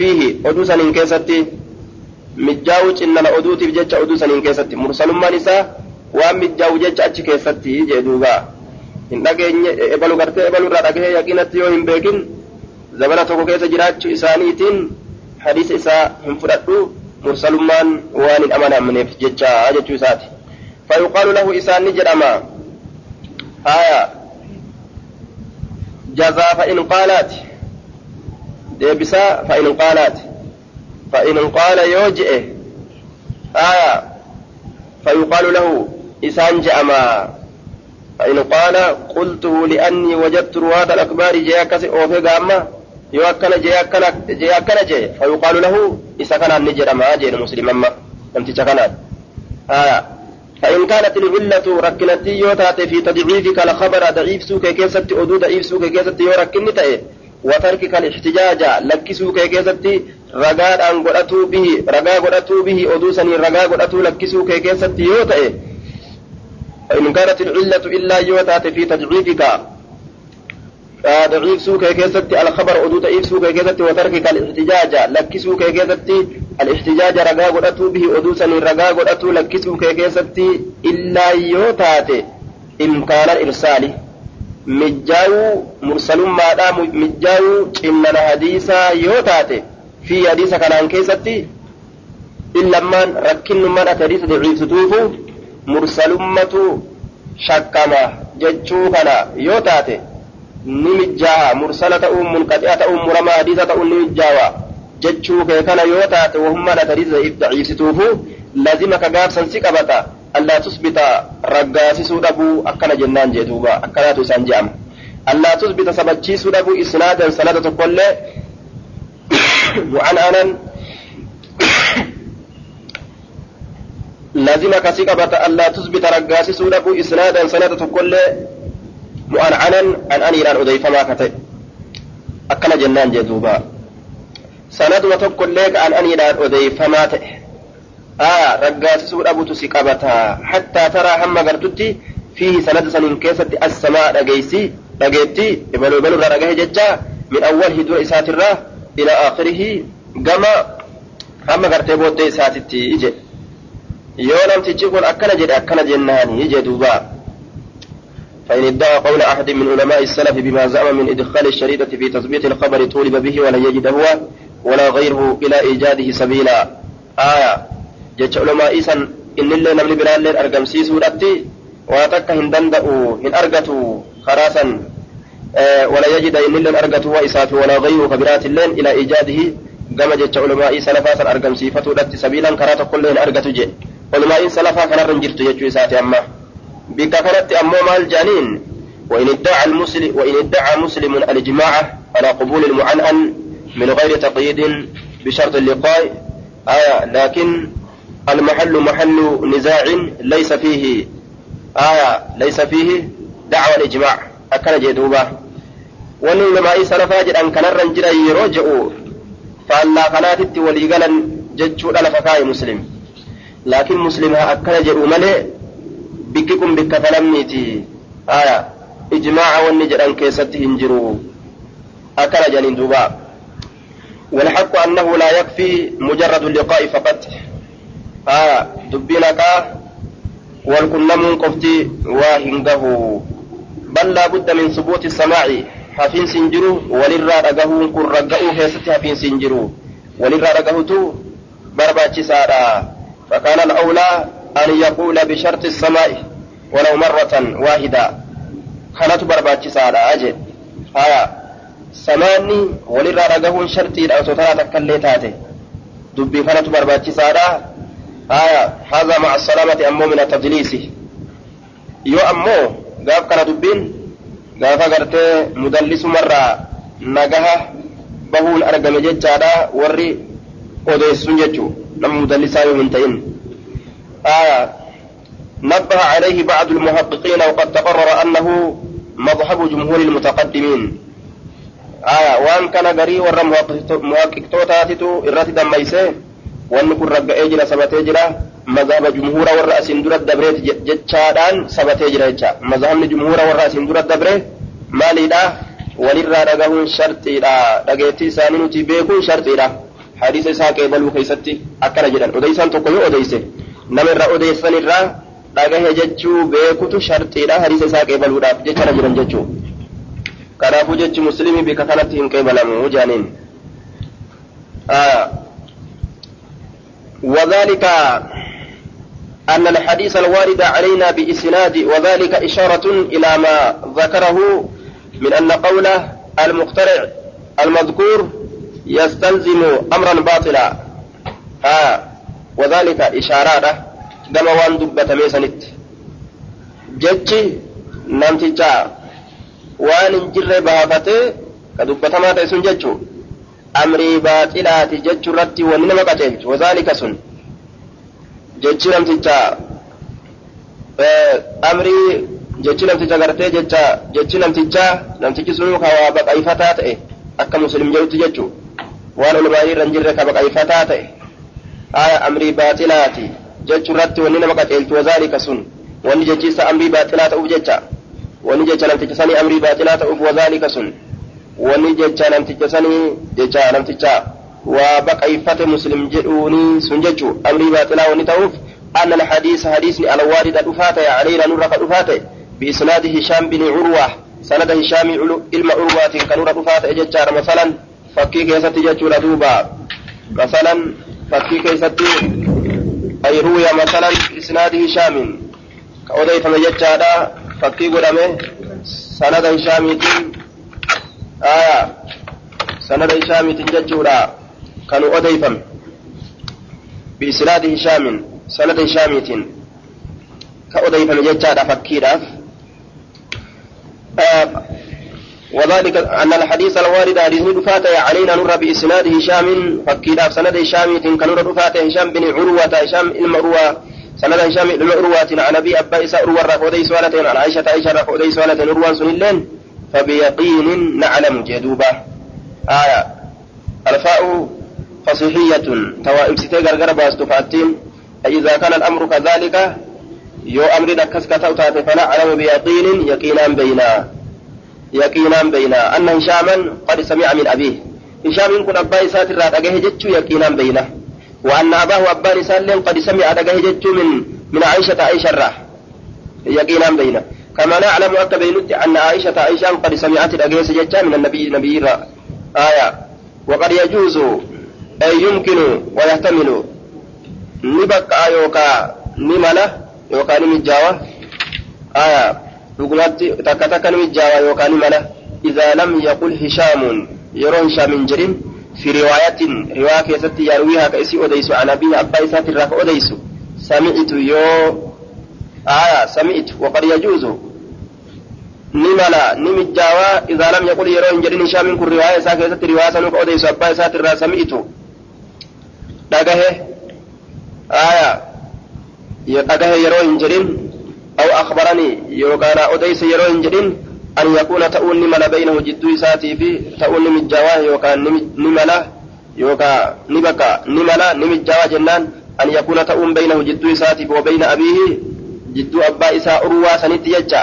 fiihi oduu saniin keessatti mijjaa'uu cinnana oduutiif jecha oduu saniin keessatti mursalummaan isaa waan mijjaa'u jecha achi keessatti jee duuba hin dhageenye ebalu gartee ebalu irraa dhagahee yaqiinatti yoo hin beekin zabana tokko keessa jiraachuu isaaniitiin hadiisa isaa hin fudhadhu mursalummaan waan hin amanamneef jecha jechuu isaati فيقال له ديبسا فإن قالت فإن قال يوجئ آية فيقال له إسان جأما فإن قال قلته لأني وجدت رواد الأكبار جياكس أوفي قاما يوكل جياكنا جياكنا جي فيقال له إسا كان نجرما جين مسلما لم تتكنات آية فإن كانت العلة ركنتي يوتات في تضعيفك الخبر ضعيف سوك كيست أدو ضعيف سوك كيست يوركن تأي وتركك الاحتجاج لك سوك كيست رقا أن قرأتوا به رقا قرأتوا به أدو سني رقا قرأتوا لك سوك كيست يوتأي فإن كانت العلة إلا يوتأت في تضعيفك ضعيف سوك كيست الخبر أدو ضعيف سوك كيست وتركك الاحتجاج لك سوك كيست الاحتجاج رقا قدأتو به أدوسني رقا قدأتو لكسو كيكيستي إلا يوتاتي إمكان الإرسال. mijjaa'uu mursalummaadhaa mijjaa'uu cimmana hadiisaa yoo taate fi hadiisa kanaan keessatti illammaan rakkinummaan ati hadiisa daciifsituufu mursalummatu shakkama jechuu kana yoo taate ni mijjaaha mursala ta'uun munqaxi'a ta'uun muramaa hadiisa ta'uun ni mijjaawa jechuu kee kana yoo taate wahummaan ati hadiisa daciifsituufu lazima ka si qabata. Allaa tusbita raggaasisuu dhabuu akkana jennaan jee duuba akkanaatu isaan je'ama allaa tusbita sabachiisuu dhabuu isnaadan sanada tokkollee mu'anaanan lazima ka si qabata allaa tusbita raggaasisuu dhabuu isnaadan sanada tokkollee mu'anaanan an aniidhaan odeyfamaa ka ta'e akkana jennaan jee duubaa sanaduma tokkollee ka'an aniidhaan odeeyfamaa ta'e aa raggaasisuu dhabutu si qabata hattaa taraa hamma gartutti fiihi sanada saniin keessatti assamaa dhageeysi dhageetti ibaluu ibaluu irraa dhagahe jecha min awwalihi dura isaatirraa ila aakhirihi gama hamma gartee booddee isaatitti ije yoo namtichi kun akkana jedhe akkana jennaani duuba فإن ادعى قول أحد من علماء السلف بما زعم من إدخال الشريطة في تثبيت الخبر طولب به ولن يجد هو ولا غيره إلى إيجاده سبيلا آية إسان إن اللي نمني بران لين أرقم سيسو رأتي واتك هندندأوا هن أرقتوا خراسا آه ولا يجد إن اللي أرقتوا وإسافي ولا غيره كبرات اللين إلى إيجاده قام جتش علماء سلفا أرقم سيفتو رأتي سبيلا كرات كلهن أرقتوا جي علماء سلفا كان رنجرت جتش إساتي أما بك كانت أمو مال جانين وإن ادعى المسلم وإن ادعى مسلم الإجماع على قبول المعنعن من غير تقييد بشرط اللقاء آية لكن المحل محل نزاع ليس فيه آية ليس فيه دعوى الإجماع أكن جدوبة وأن لما سلفا جد كان الرنجر يرجعوا فألا قناتت وليقلا ججو لفكاي مسلم. لكن مسلمها أكن جدوا ملئ بككم بك فلمنيتي آية إجماع والنجر كيست هنجروا أكل جنين دوبا. والحق أنه لا يكفي مجرد اللقاء فقط. آية دبينك والكنم قفتي واهنده بل لا بد من ثبوت السماع حفين سنجرو وللرا رقه كن رقه كيست حفين سنجرو وللرا رقه تو برباتي سارا فكان الأولى أن يقول بشرط السماء ولو مرة واحدة كانت برباتي سارة أجل آية سماني ولرا رقهون شرطي أو سترى تكلي تاتي دبي كانت برباتي سارة آية هذا مع السلامة أمو من التدليس يو أمو قاف كان دبين قاف قرتي مدلس مرة نقها بهون أرقم ججارا وري odeessun jechuu nama mudallisaa yoo hin ta'in آية نبه عليه بعض المحققين وقد تقرر أنه مذهب جمهور المتقدمين آية وان كان غري ور محقق توتاتتو إرات دميسه جرا سبتي جرا مذهب جمهور ور أسين درت دبريت جتشادان سبتي جرا جتشا مذهب جمهور ور أسين درت دبريت مالي دا ولرا رقهون شرطي دا رقيتي ساني نتي بيكون شرطي دا حديث isaa qeebaluu keessatti akkana jedhan odeysaan tokko yoo odeyse nama irraa odeessan irraa dhagahe jechuu beekutu sharxiidha hadiisa isaa qeebaluudhaaf jechana jiran jechuu kanaafuu jechi muslimii bika kanatti hin qeebalamu jaaniin وذلك أن الحديث الوارد علينا بإسناد وذلك إشارة إلى ما ذكره من أن قوله المخترع المذكور يستلزم أمرا باطلا. آه وذلك إشارة كما وان دبة ميسنت. جتشي نمتجا وان انجر بهافته كدبة ما تيسن جتشو أمري باطلات جتشو رتي ونما قتلت وذلك سن جتشي نمتجا أمري jechi namticha gartee jecha jechi namticha namtichi sun kawaa baqayfataa ta'e akka muslim jedhutti jechuu waan ulmaanii irra hin jirre ka baqayfataa ta'e aya amrii baaxilaati jechuu irratti wanni nama qaceelchu wazaalika sun wanni jechiisa amrii baaxilaa ta'uuf jecha wanni jecha namticha sanii amrii baaxilaa ta'uuf wazaalika sun wanni jecha namticha sanii jecha namticha waa baqayfate muslim jedhuuni sun jechuu amrii baaxilaa wanni ta'uuf أن الحديث حديث الوارد دفاته علينا نور دفاته بإسناد هشام بن عروة سند هشام علم عروة كان دفاته ججار مثلا fakkii keessatti jechuudha duuba masalan fakkii keessatti ay ruuya masalan isnaadi hishaamin ka odeeyfame jechaadha fakkii godhame sanada aya sanada hishaamiitiin jechuudha kanu odeeyfame biisnaadi hishaamin sanada hishaamiitiin ka odeeyfame jechaadha fakkiidhaaf وذلك أن الحديث الوارد حديث دفاته علينا نر بإسناد هشام. فكيدا سند هشام كنور دفاته هشام بن عروة هشام المروة سند هشام المروة عن أبي أبا إساء روى الرفودي سوالة عن عائشة عائشة الرفودي سوالة نروى سنلين فبيقين نعلم جدوبة. آية. الفاء فصيحية. توائبستي غرغر باستو فاتين. فإذا كان الأمر كذلك يو أمر دكس كتوتات فنعلم بيقين يقينا بينا. يقينا بينا. أن هشاما قد سمع من أبيه. هشام كن أبا إسات الرات أجه جتشو يقينا بينا. وأن أباه أبا إسات قد سمع أجه جتشو من من عائشة عائشة الراه يقينا بينا. كما نعلم أكا بينت أن عائشة عائشة قد سمعت الأجهس جتشا من النبي نبي آية. وقد يجوز أي يمكن ويحتمل. نبقى يوكا نملة يوكا نمجاوة. آية. takka takka nimijjaawa yookaan mala إذا لم يقل هشام يرون هشام جرين في رواية رواية كيست يرويها كيسي أديس عن أبيه أبا إسات الراك أديس سمعت يو آية سمعت وقد يجوز نملا نمجاوا إذا لم يقل يرون جرين هشام كل رواية ساكيست رواية سنوك أديس أبا إسات الراك سمعت dhagahe aya dhagahe yeroo hin jedhin aw akhbaranii yookaan odeyse yeroo hin jedhin an yakuuna ta'uun ni mala baynahu jidduu isaatii fi ta'uun ni mijjaawaa yookaan ni mala yookaan ni bakka ni mala ni mijjaawaa jennaan jidduu abbaa isaa urwaa sanitti jecha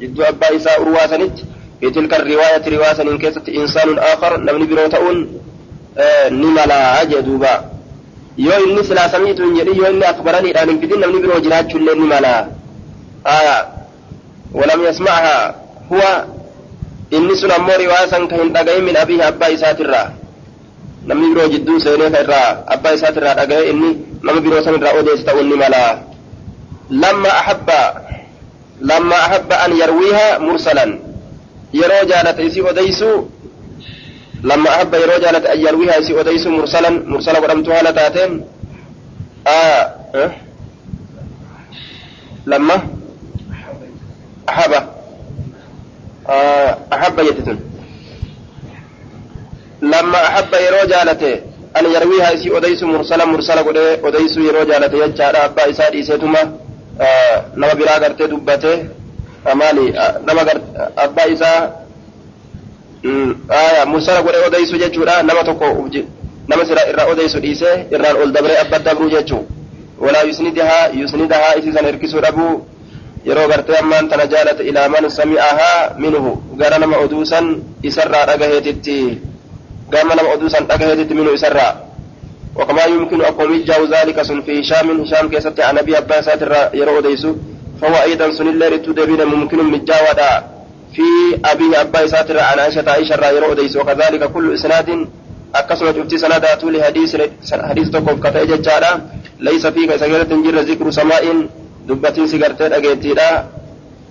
jidduu abbaa isaa urwaa sanitti في تلك الرواية رواية إن كيست إنسان آخر نمني بروتؤون نملا جدوبا yoo inni silaa samiitu hin jedhin yoo inni akbaraniidhaan hin fidin namni biroo jiraachuullee ni mala aya walam yasmacha huwa inni sun ammoo riwaayaa san ka hin dhagahin min abiihi abbaa isaatirraa namni biroo jidduu seenee ka irraa abbaa isaatirraa dhagahe inni nama biroo san irraa odeessi ta'uun ni mala lamma ahabba lamma ahabba an yarwiiha mursalan yeroo jaalate isii odeysuu لما أحب يرو جالت أن يرويها سي أديس مرسلا. مرسلا ودمتها لتاتين. آه أه؟ لما أحب آه أحب يتتن. لما أحب يرو جالت أن يرويها سي أديس مرسلا. مرسلا أديس يرو جالت يجعل أبا إسادي سيتما. آه غرتي دبته أمالي آه نما أبا إسا aya mursala godhe odeysu jechuudha nama tokko nama sira irraa odeysu dhiise irraan ol dabre abba dabruu jechuu walaa yusnidahaa yusnidahaa isiisan hirkisuu dhabuu yeroo gartee ammaan tana jaalate ilaa sami'ahaa minhu gara nama oduusan isarraa dhagaheetitti gama nama oduusan dhagaheetitti minhu isarraa وكما يمكن أقوم يجاو ذلك سن في هشام هشام كيست عن أبي أبا ساتر يرو أديسو فهو أيضا سن الله رتو ممكن مجاودا في أبي أبا ساتر عن عائشة عائشة رأي ديس وكذلك كل إسناد أكسمت شفت سندات لحديث حديث تقف كتاجة جارة ليس فيك سجلة جر ذكر سماء سجرت أجيتي لا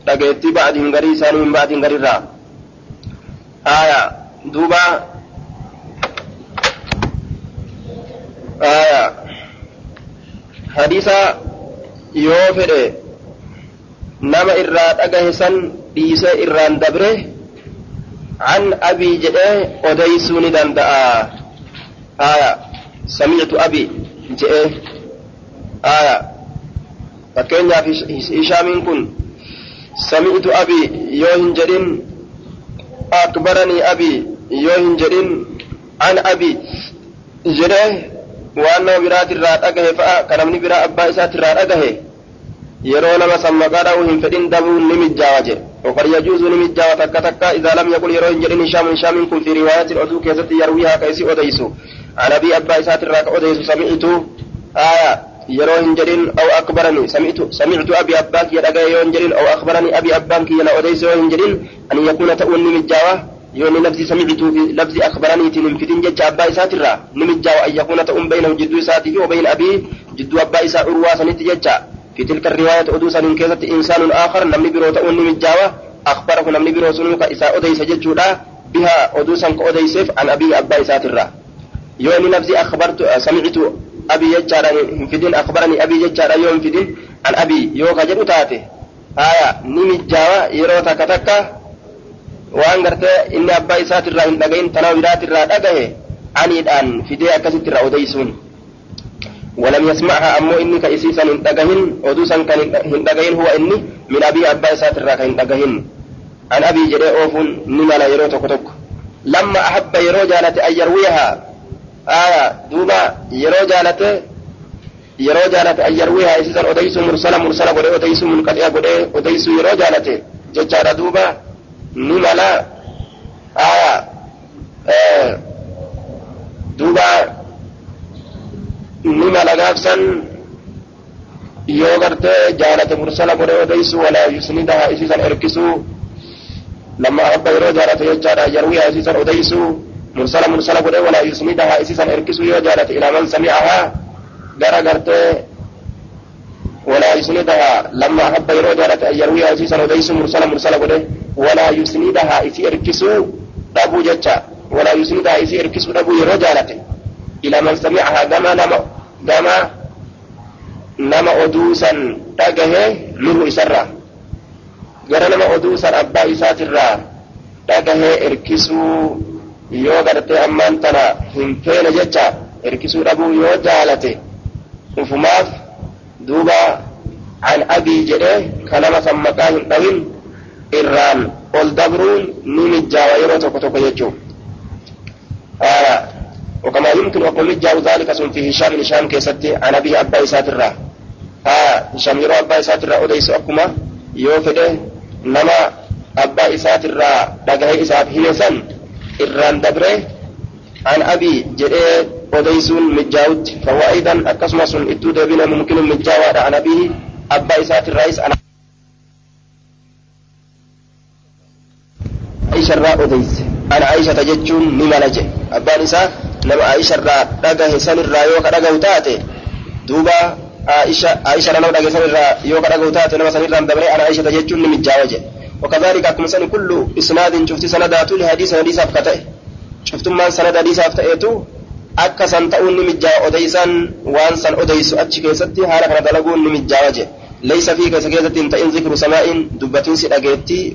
أجيتي بعد هنغري ثاني من بعد هنغري را. آية. دوبا آية حديث يوفر nama irraa dhagahe san dhiisee irraan dabre an abii jedhee odeysuu ni danda'a aya samictu abi jedhee aya fakkeenyaaf hishaamiin kun samictu abi yoo hin jedhin akbaranii abi yoo hin jedhin an abi jedhee waan nama biraatirraa dhagahe fa'a. Ka namni biraa abbaa isaatirraa dhagahe yeroo nama san maqaa dha'uu hin fedhin dabuun ni mijjaawa jedhe. وقد يجوز نمجا وتكا تكا إذا لم يقل يروي جرين هشام هشام كن في رواية الأدو كيست يرويها كيسي أديسو عن أبي أبا إسات الراك أديسو سمعت آية يروي جرين أو أكبرني سمعت سمعت أبي أباك يدقى يون جرين أو أخبرني أبي أباك يلا أديسو جرين أن يكون تؤون نمجاوة يون لفظ سمعت في لفظ أخبرني تنمفتن جج أبا إسات الرا نمجاوة أن يكون تؤون بينه جدو إساته وبين أبي جدو أبا إسا عروة سنت ججا في تلك الرواية أدوسا كيست إنسان آخر نمني برو تؤون نمجاوة أخبره نمني برو سنوك إساء أديس ججودا بها أدوسا كأديسف عن أبي أبا إسات الرا يوني نفسي أخبرت سمعت أبي يجارا فدين أخبرني أبي يجارا يوم فدين عن أبي يوكا جدو تاتي آية نمجاوة يرو تكا waan gartee inni abbaa isaati irraa hin dhagahin tanaa biraati irraa dhagahe aniidhaan fidee akkasitti irraa odeysuun ولم يسمعها أمو إني كإسيسا إن دقهن ودوسا كان إن هو إني من أبي أبا إسات الراك إن دقهن عن أبي جري أوف نما لا يرو تك تك لما أحب يرو جالت أن يرويها aya duuba yeroo jaalate yeroo jaalate an yarwihaa isiisan odeysu mursala mursala godhe odeysu munqaxi'a godhe odeysu yeroo jaalate jechaadha duuba numanaa haya ah. eh. duuba nima lagaabsan yoo gartee jaalate mursala godhe odeysu walaa yusnidaha isiisan erkisu. Lamma ahabba yeroo jaalate jechaadha yarwiha isiisan odeysu mursala mursala godhe walaa yusnidaha isiisan erkisu yoo jaalate ilaa man sami'ahaa gara gartee walaa yusnidaha lamma ahabba yeroo jaalate yarwiha isiisan odeysu mursala mursala godhe ولا يسندها إسي إركسو دابو جتشا ولا يسندها إسي إركسو دابو يرو جالت إلى من سمعها دما نما دما نما أدوسا تاقه منه إسرّا gara nama oduu san abbaa isaatirraa dhagahee erkisuu yoo gartee ammaan tana hin feene jecha erkisuu dhabuu yoo jaalate ufumaaf duuba an abii jedhee irraan ol dabruun ni mijjaawa yeroo tokko tokko jechuu وكما يمكن أن يجاو ذلك سن في هشام هشام كيستي عن أبيه أبا إساترا ها هشام يرى أبا إساترا أديس أكما يوفده nama abbaa isaatirraa dhagahee isaaf hime san irraan dabre an abii jedhee odeysuun mijjaawutti fawaa'idan akkasuma sun ittuu deebina mumkinu mijjaawaadha an abii abbaa isaatirraayis ana odeyse an aishata jechuun ni mala jedhe abbaan isaa nama aisharraa dhagahe sanirraa yoo ka dhagahu taate duuba عائشة عائشة لو دغه سنرا يو كدا غوتا تنما سنرا دبري أنا عائشة جچون من جاوجه وكذلك كما سن كل اسناد شفت سندات لحديث حديث افكته شفت ما سند حديث افتئتو akka san ta'uun ni mijjaa odeysan waan san odeysu achi keessatti haala kana dalaguun ni mijjaawa je laysa fi keessa keessatti hin ta'in zikru samaa'in dubbatiinsi dhageettii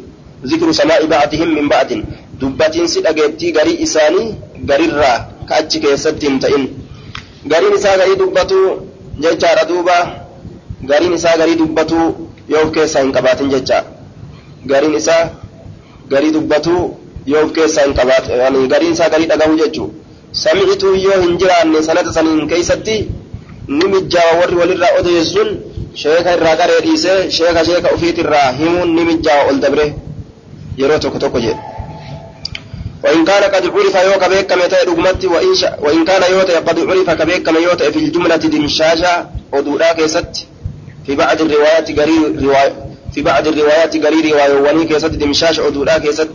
isaanii garirraa ka achi keessatti hin ta'in gariin isaa garii dubbatu jechaadha duuba gariin isaa garii dubbatu yoo of keessaa hin qabaatin jecha gariin isaa garii dubbatu yoo of keessaa hin qabaatin gariin isaa garii dhagahu jechuu sami'itu yoo hin jiraanne sanata saniin keeysatti ni mijjaawa warri walirraa odeessuun sheeka irraa qaree dhiisee sheeka sheeka ofiitirraa himuun ni mijjaawa ol dabre yeroo tokko tokko jedhe وإن كان قد عرف يو كبيك كما يتأي رقمتي وإن, ش... وإن كان يو قد عرف كبيك كما في الجملة دمشاشة ودولا كيست في بعض الروايات قري رواية في بعض الروايات قري رواية وني كيست دمشاشة ودولا كيست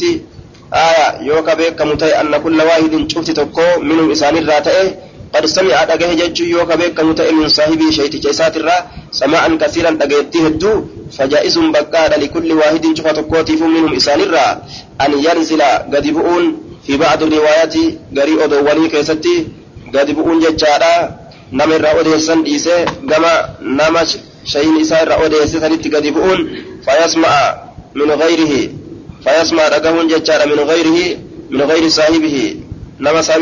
آية يو كبيك كما أن كل واحد شفت تكو منهم إسان الراتئه قد سمع دغه جچو يو كبه كمت من صاحبي شيت جيسات الرا سماعا كثيرا دغيتي هدو فجائز بقى لكل واحد شفا تكوتي منهم إسان الرا أن ينزل غدبؤون في بعض الروايات غري أدواني كيستي غدبؤون جچادا نم الرا أديسن إيسه غما نما شيء إسان الرا أديسه سنت غدبؤون فيسمع من غيره فيسمع دغهون جچادا من غيره من غير صاحبه نما صاحب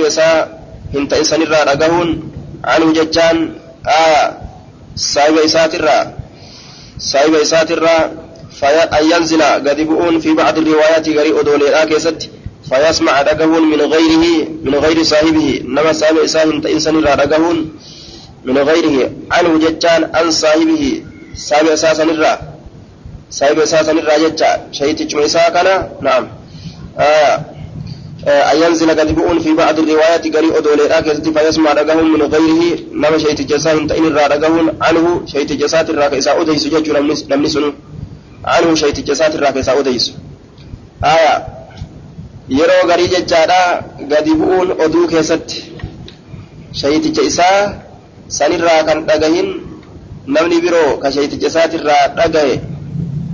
hin ta'in sanirraa dhagahuun anhu jechaan saahiba isaatirraa saahiba isaatirraa an yanzila gadi bu'uun fi bacdi riwaayaati garii odooleedhaa keessatti فيسمع دقهون من غيره من غير صاحبه نما صاحب إساه إنسان را دقهون من غيره عنه جتان عن صاحبه صاحب أساسا الرا صاحب أساسا الرا جتا شهيد إساه كان نعم آه أن ينزل كذبون في بعض الروايات قري أدولي راكزتي فيسمع رقهم من غيره نما شيت جساه تئن را رقهم عنه شيت جسات الراكزة أديس جج نمني سنو عنه شيت جسات الراكزة أديس آية yeroo garii jechaadha gadi bu'uun oduu keessatti shayiticha isaa sanirraa kan dhagahin namni biroo ka shayiticha isaatirraa dhagahe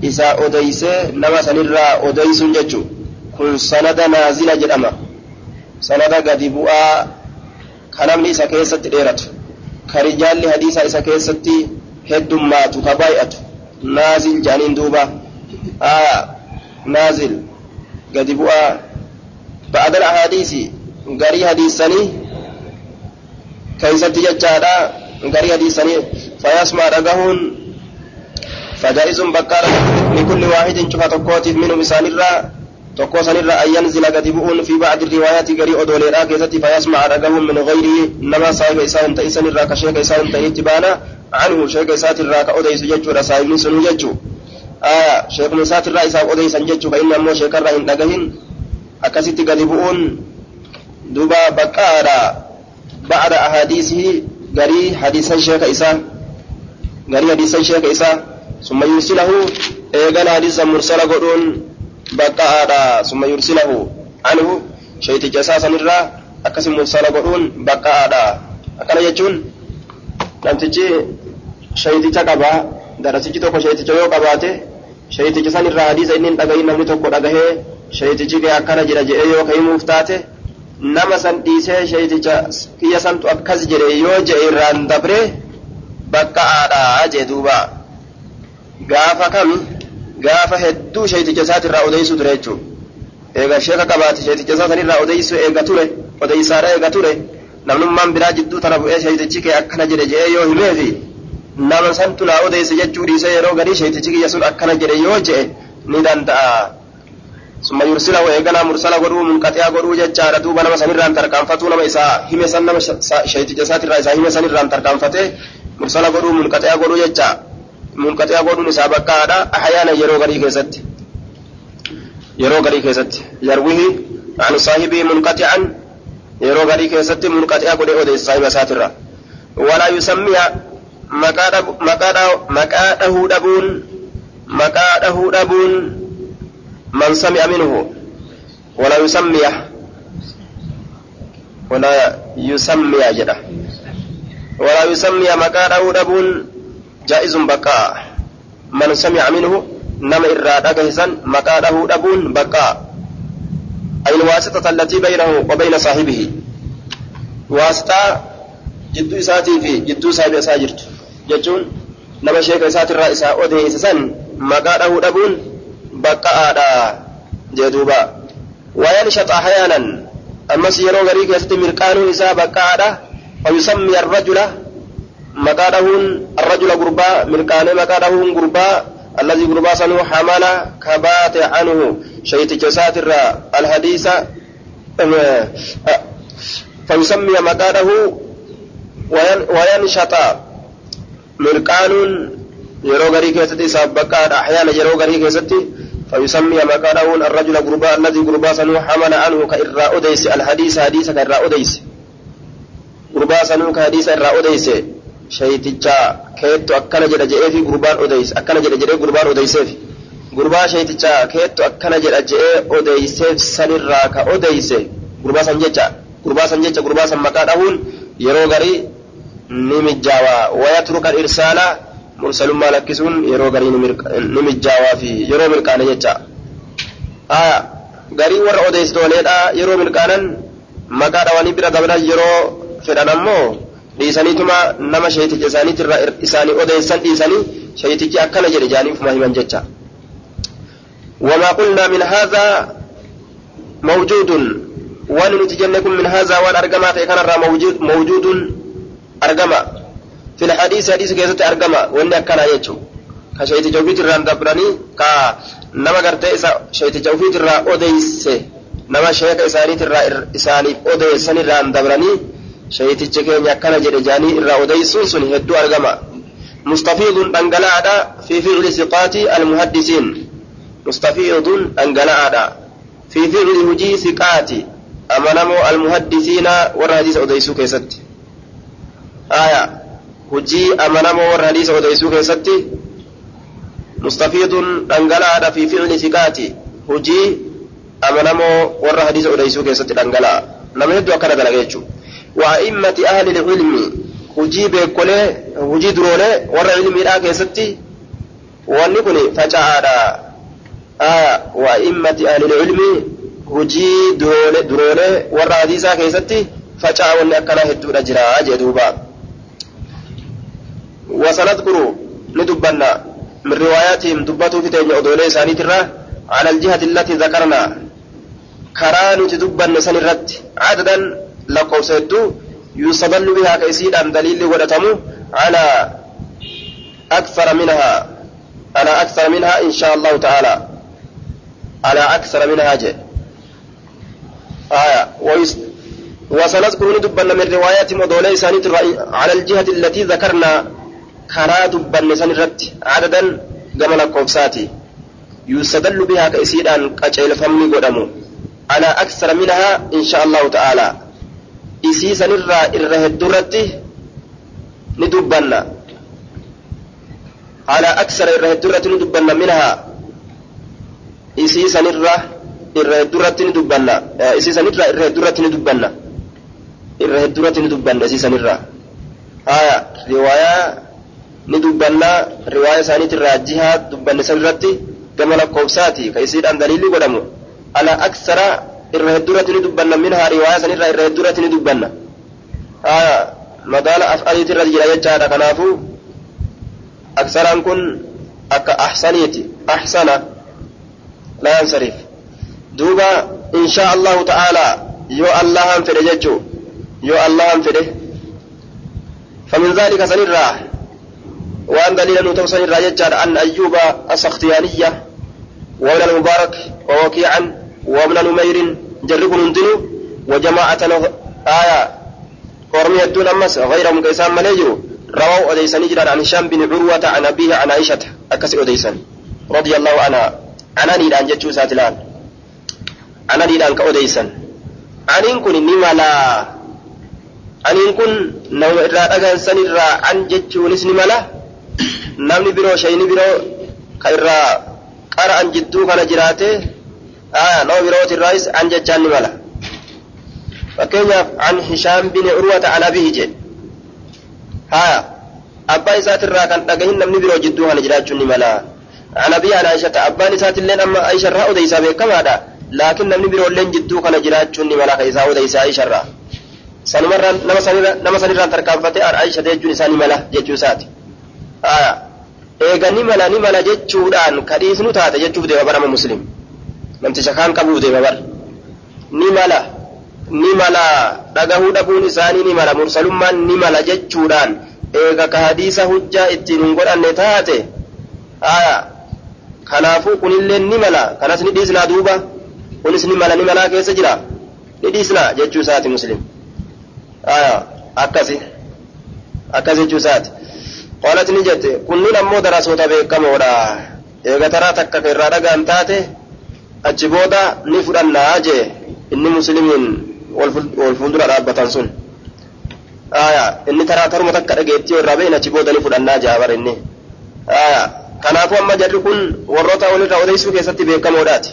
isaa odeysee nama sanirraa odeysuun jechuu kun sanada naazila jedhama. Sanada gadi bu'aa ka namni isa keessatti dheeratu. Ka rijaalli hadiisaa isa keessatti heddummaatu ka baay'atu. Naazil jaaniin duuba. Naazil. Gadi bu'aa. Ba'adal ahadiisi garii hadiisanii keessatti jechaadha. Garii hadiisanii fayasmaa dhagahuun fajaa'izuun bakka ni kulli waahidin cufa tokkootiif minum isaanirraa تقوصن الرأي ينزل قدبؤن في بعض الروايات قري دولي راكي ذاتي فيسمع رقهم من غيره نما صاحب إسان تأسن الراك شيخ إسان تأتبانا عنه شيخ إسان الراك أدعي سججو رسائب نسن ججو آه شيخ نسات الرأي صاحب أدعي سنججو فإن أمو شيخ الرأي نقهن أكسيت قدبؤن دوبا بكارا بعد أحاديثه قري حديثا شيخ إسان قري حديثا شيخ إسان ثم يرسله إيقنا حديثا مرسلة قدون baqqa'aadha summa yursilahu anhu shayticha isaa sanirraa akkasi mursala godhuun baqqa'aadha akkana jechuun namtichi shayticha qabaa darasichi tokko shayticha yoo qabaate shayticha sanirraa hadiisa inni hin dhagahin namni tokko dhagahee shaytichi kee akkana jedha jedhee yoo kahimuuf taate nama san dhiisee shayticha kiyya santu akkas jedhe yoo jedhe irraan dabre baqqa'aadha jee duuba gaafa kami gaafa hedduu sheeticha isaatirraa odeysu ture jechuudha eega sheeka qabaate sheeticha isaa sanirraa odeysu eega ture odeysaadha eega ture namnummaan biraa jidduu tana bu'ee sheetichi kee akkana jedhe jedhee yoo himeefi nama santu naa odeyse jechuu dhiisee yeroo garii sheetichi kiyya sun akkana jedhe yoo jedhe ni danda'a. summa yursilahu eeganaa mursala godhuu munqaxiyaa godhuu jechaadha duuba nama sanirraan tarkaanfatuu nama isaa hime nama sheeticha isaatirraa isaa hime sanirraan tarkaanfatee mursala godhuu munqaxiyaa godhuu jechaa. Munqaxiyaa godhuun isaa bakkaadha ahyaana yeroo garii keessatti yeroo garii keessatti yarwihi an saahibii munqaxi'an yeroo garii keessatti munqaxiyaa godhee odeessa saahiba isaatirra walaa yusammiya maqaa dhahuu dhabuun maqaa dhahuu dhabuun man sami'a minhu walaa yusammiya walaa yusammiya jedha walaa yusammiya maqaa dhahuu dhabuun جائز بقاء من سمع منه نما إراد أجهزا مقاله أبون بقاء أي الواسطة التي بينه وبين صاحبه واسطة جدو إساتي في جدو صاحب إساجرت جتون نما شيخ إسات الرئيسة أودي إسسان مقاله أبون بقاء جدوبا وينشط أحيانا أما سيرو غريك يستمر كانوا إسا بقاء ويسمي الرجل مقادهون الرجل غربا من كان مقادهون غربا الذي غربا سنو حمل كبات عنه شيء جساتر الحديث فيسمي مقاده وينشط مرقان yeroo garii keessatti isaaf bakkaadha ahyaana yeroo keessatti فيسمي مقاله الرجل غرباء الذي غرباء سنو حمل عنه كإراء أديس الحديث حديث كإراء أديس. غرباء سنو كحديث إراء أديس. Shayiticha keettu akkana jedha jedhee fi gurbaan odeyse akkana jedha jedhee gurbaan odeyseef gurbaa shayiticha keettu akkana jedha jedhee odeyseef sanirraa ka odeyse gurbaa san jecha gurbaa san jecha gurbaa san maqaa dhahuun yeroo garii ni mijjaawaa wayatruka irsaala mursalummaa lakkisuun yeroo garii ni mijjaawaa fi yeroo milkaane jecha aya garii warra odeystooleedha yeroo milkaanan maqaa dhawanii bira dabran yeroo fedhan ammoo dhiisaniituma nama sheeticha isaaniitirra isaanii odeessan dhiisanii sheetichi akkana jedhe jaanii ufuma himan jecha. وما قلنا من هذا موجود وان نتجنكم من هذا وان أرقما كان موجود موجود أرقما في الحديث حديث كيسة أرقما وان كان يجو كشيت جوفيت الران دبراني كا نما قرتي شيت جوفيت الرا أوديس نما شيخ إسانيت الرا إسانيف أوديس الران دبراني shayiticha keenya akkana jedhe jaanii irraa odeysuun sun hedduu argama mustafiidun dhangala'aadha fi ficli siqaati almuhaddisiin mustafiidun dhangala'aadha fi ficli hujii siqaati amanamoo almuhaddisiina warra hadiisa odeysuu keessatti aya hujii amanamoo warra hadiisa odeysuu keessatti mustafiidun dhangala'aadha fi ficli siqaati hujii amanamoo warra hadiisa odeysuu keessatti dhangala'a nama hedduu akkana dalaga jechuudha وأئمة أهل العلم beekolee hujii duroolee warra ilmiidhaa keessatti wanni kun faca'aadha waa immati ahlil ilmi hujii duroolee warra hadiisaa keessatti faca'a wanni akkanaa hedduudha jira jee duuba وسنذكر ندبنا من رواياتهم دبتوا في تيجي أدولي سانيترا على الجهة التي ذكرنا كران تدبن سنرت عددا lakkoofsa hedduu yuusaballu bihaa ka isiidhaan daliilli calaa akthara minhaa على أكثر منها إن شاء الله تعالى على أكثر منها جي آية وسنذكر ندبن من روايات مدولي سانيت على الجهة التي ذكرنا كرا دبن سنرت عددا قمنا كوفساتي يستدل بها كيسيدان قجيل فمي على أكثر منها إن شاء الله تعالى إسي سنرى إره الدرتي ندبنا على أكثر إره الدرة ندبنا منها إسي سنرى إره الدرة ندبنا إسي سنرى إره الدرة ندبنا irra hedduurratti ni dubbanna siisan irraa haya riwaayaa ni dubbanna riwaayaa isaaniit irraa jihaa dubbanne san irratti gama lakkoofsaati ka isiidhaan daliilli godhamu ala aksara irra hedduurratti ni dubbanna minhaa riwaayaa san irraa irra hedduurratti ni dubbanna haya madaala af'aliit irra jira jechaadha kanaafu aksaraan kun akka ahsaniiti ahsana laa yansariif duuba inshaa allahu ta'aalaa yoo allahan fedhe jechuu يو الله فده فمن ذلك سنرى وأن دليل نتوصل الراجل أن أيوب السختيانية وابن المبارك ووكيعا وابن نمير جرب نندنو وجماعة آية ورمي الدون أمس غيرهم كيسان مليجروا رووا أديسان جرا عن هشام بن عروة عن أبيه عن عائشة. أكسي أديسان. رضي الله عنها. أنا نيدان جتشو ساتلان. أنا نيدان كأديسان. أنين كن نملا kun nama irraa dhagaan san irraa an jechuunis ni mala namni biroo shayni biroo ka irraa qara an jidduu kana jiraate nama birooti irraayis an jechaan ni mala fakkeenyaaf an hishaam bin urwata an abihi jedhe haya abbaa isaatirraa kan dhagahin namni biroo jidduu kana jiraachuun ni mala an abii an aishata abbaan isaatilleen amma aisharraa odeysaa beekamaadha laakin namni biroolleen jidduu kana jiraachuun ni mala ka isaa odeysaa aisharraa sanumarraan nama sanirraan tarkaanfatee aisha jechuun isaa ni mala jechuu isaati eega ni mala ni mala jechuudhaan kadhiisnu taate jechuuf deema barama muslim namticha kaan qabuuf deema bar ni mala ni mala dhagahuu dhabuun isaanii ni mala mursalummaan ni mala jechuudhaan eega ka hadiisa hujjaa ittiin hin godhanne taate kanaafuu kunillee ni mala kanas ni dhiisnaa duuba kunis ni mala ni malaa keessa jira ni dhiisnaa jechuu isaati muslim akkasi akkas jechuu isaati qaalat ni jette kunniin ammoo darasoota beekamoodha eega taraa takka irraa dhagaan taate achi booda ni fudhannaa jee inni muslimiin wal fuuldura dhaabbatan sun aya inni taraa taruma takka dhageettii irraa behin achi booda ni fudhannaa jaabar inni aya kanaafuu amma jarri kun warroota walirraa odeysuu keessatti beekamoodhaati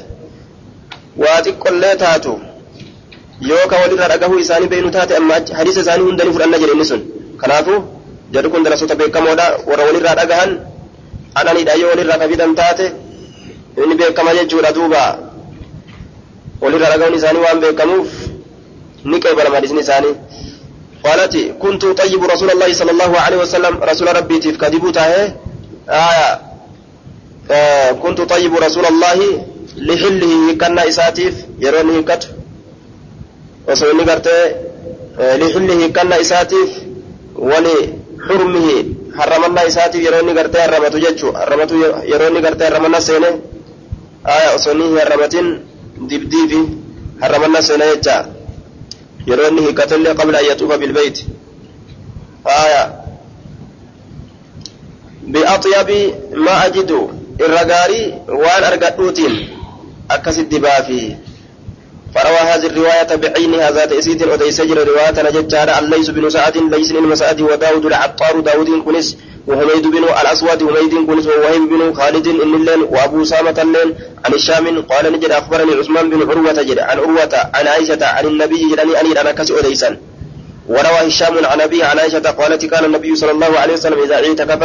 waa xiqqollee taatu yoo ka walirraa dhagahuu isaanii beenu taate amma hadiisa isaanii hunda ni fudhanna jedhe inni sun kanaafuu jarri kun darasoota beekamoodha warra walirraa dhagahan ananidha yoo walirraa kafidan taate inni beekama jechuudha duuba walirraa dhagahuun isaanii waan beekamuuf ni qeebalama hadiisni isaanii قالت كنت طيب رسول الله صلى الله عليه وسلم رسول ربي تيف كذبوا تاه آية آه كنت طيب رسول الله لحله كنا إساتيف يروني gartee lixillihi kanna isaatiif wali xurmihi harramannaa isaatiif yeroo inni gartee harramatu jechuu harramatu yeroo inni gartee harramanna seene آية أصنيه هربتين دبديبي هربنا سنيتا يرونه قتل قبل أن يطوف بالبيت. آية. بأطيب ما أجد الرجاري وان أرقدوتين أكسد دبافي فروى هذه الرواية بعينها هذا إسيد وذي رواية نجد جارة ليس بن سعد ليس بن وداود العطار داود كنس وحميد بن الأسود حميد كنس ووهيب بن خالد إن اللين وأبو سامة اللين عن الشام قال نجد أخبرني عثمان بن عروة جد عن عروة عن عائشة عن النبي جلني أني أنا كسي أديسا وروى هشام عن أبيه عن عائشة قالت كان النبي صلى الله عليه وسلم إذا اعتكف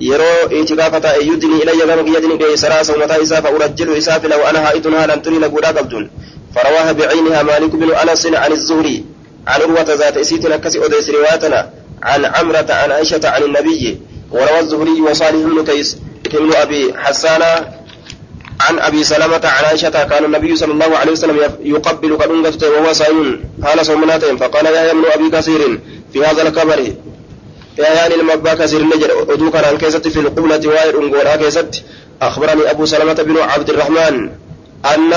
yeroo itikafata yudni ilayya gama kiyyatini dhiye saraa sawmataa isaa fa urajjilu isaa fila wa ana haa'itun haalan tuni na guudhaa qabduun فرواها بعينها مالك بن أنس عن الزهري عن عروة ذات إسيت نكسي اوديس روايتنا عن عمرة عن عائشة عن النبي. وروى الزهري وصالح بن كيس ابن أبي حسان عن أبي سلمة عن عائشة كان النبي صلى الله عليه وسلم يقبل كدنغته وهو صائم. قال صومناتهم. فقال يا ابن أبي كثير في هذا الكبر. يا يعني المبا كثير نجر ادوك عن كيست في القبلة وائر انغورا كيست؟ أخبرني أبو سلمة بن عبد الرحمن أن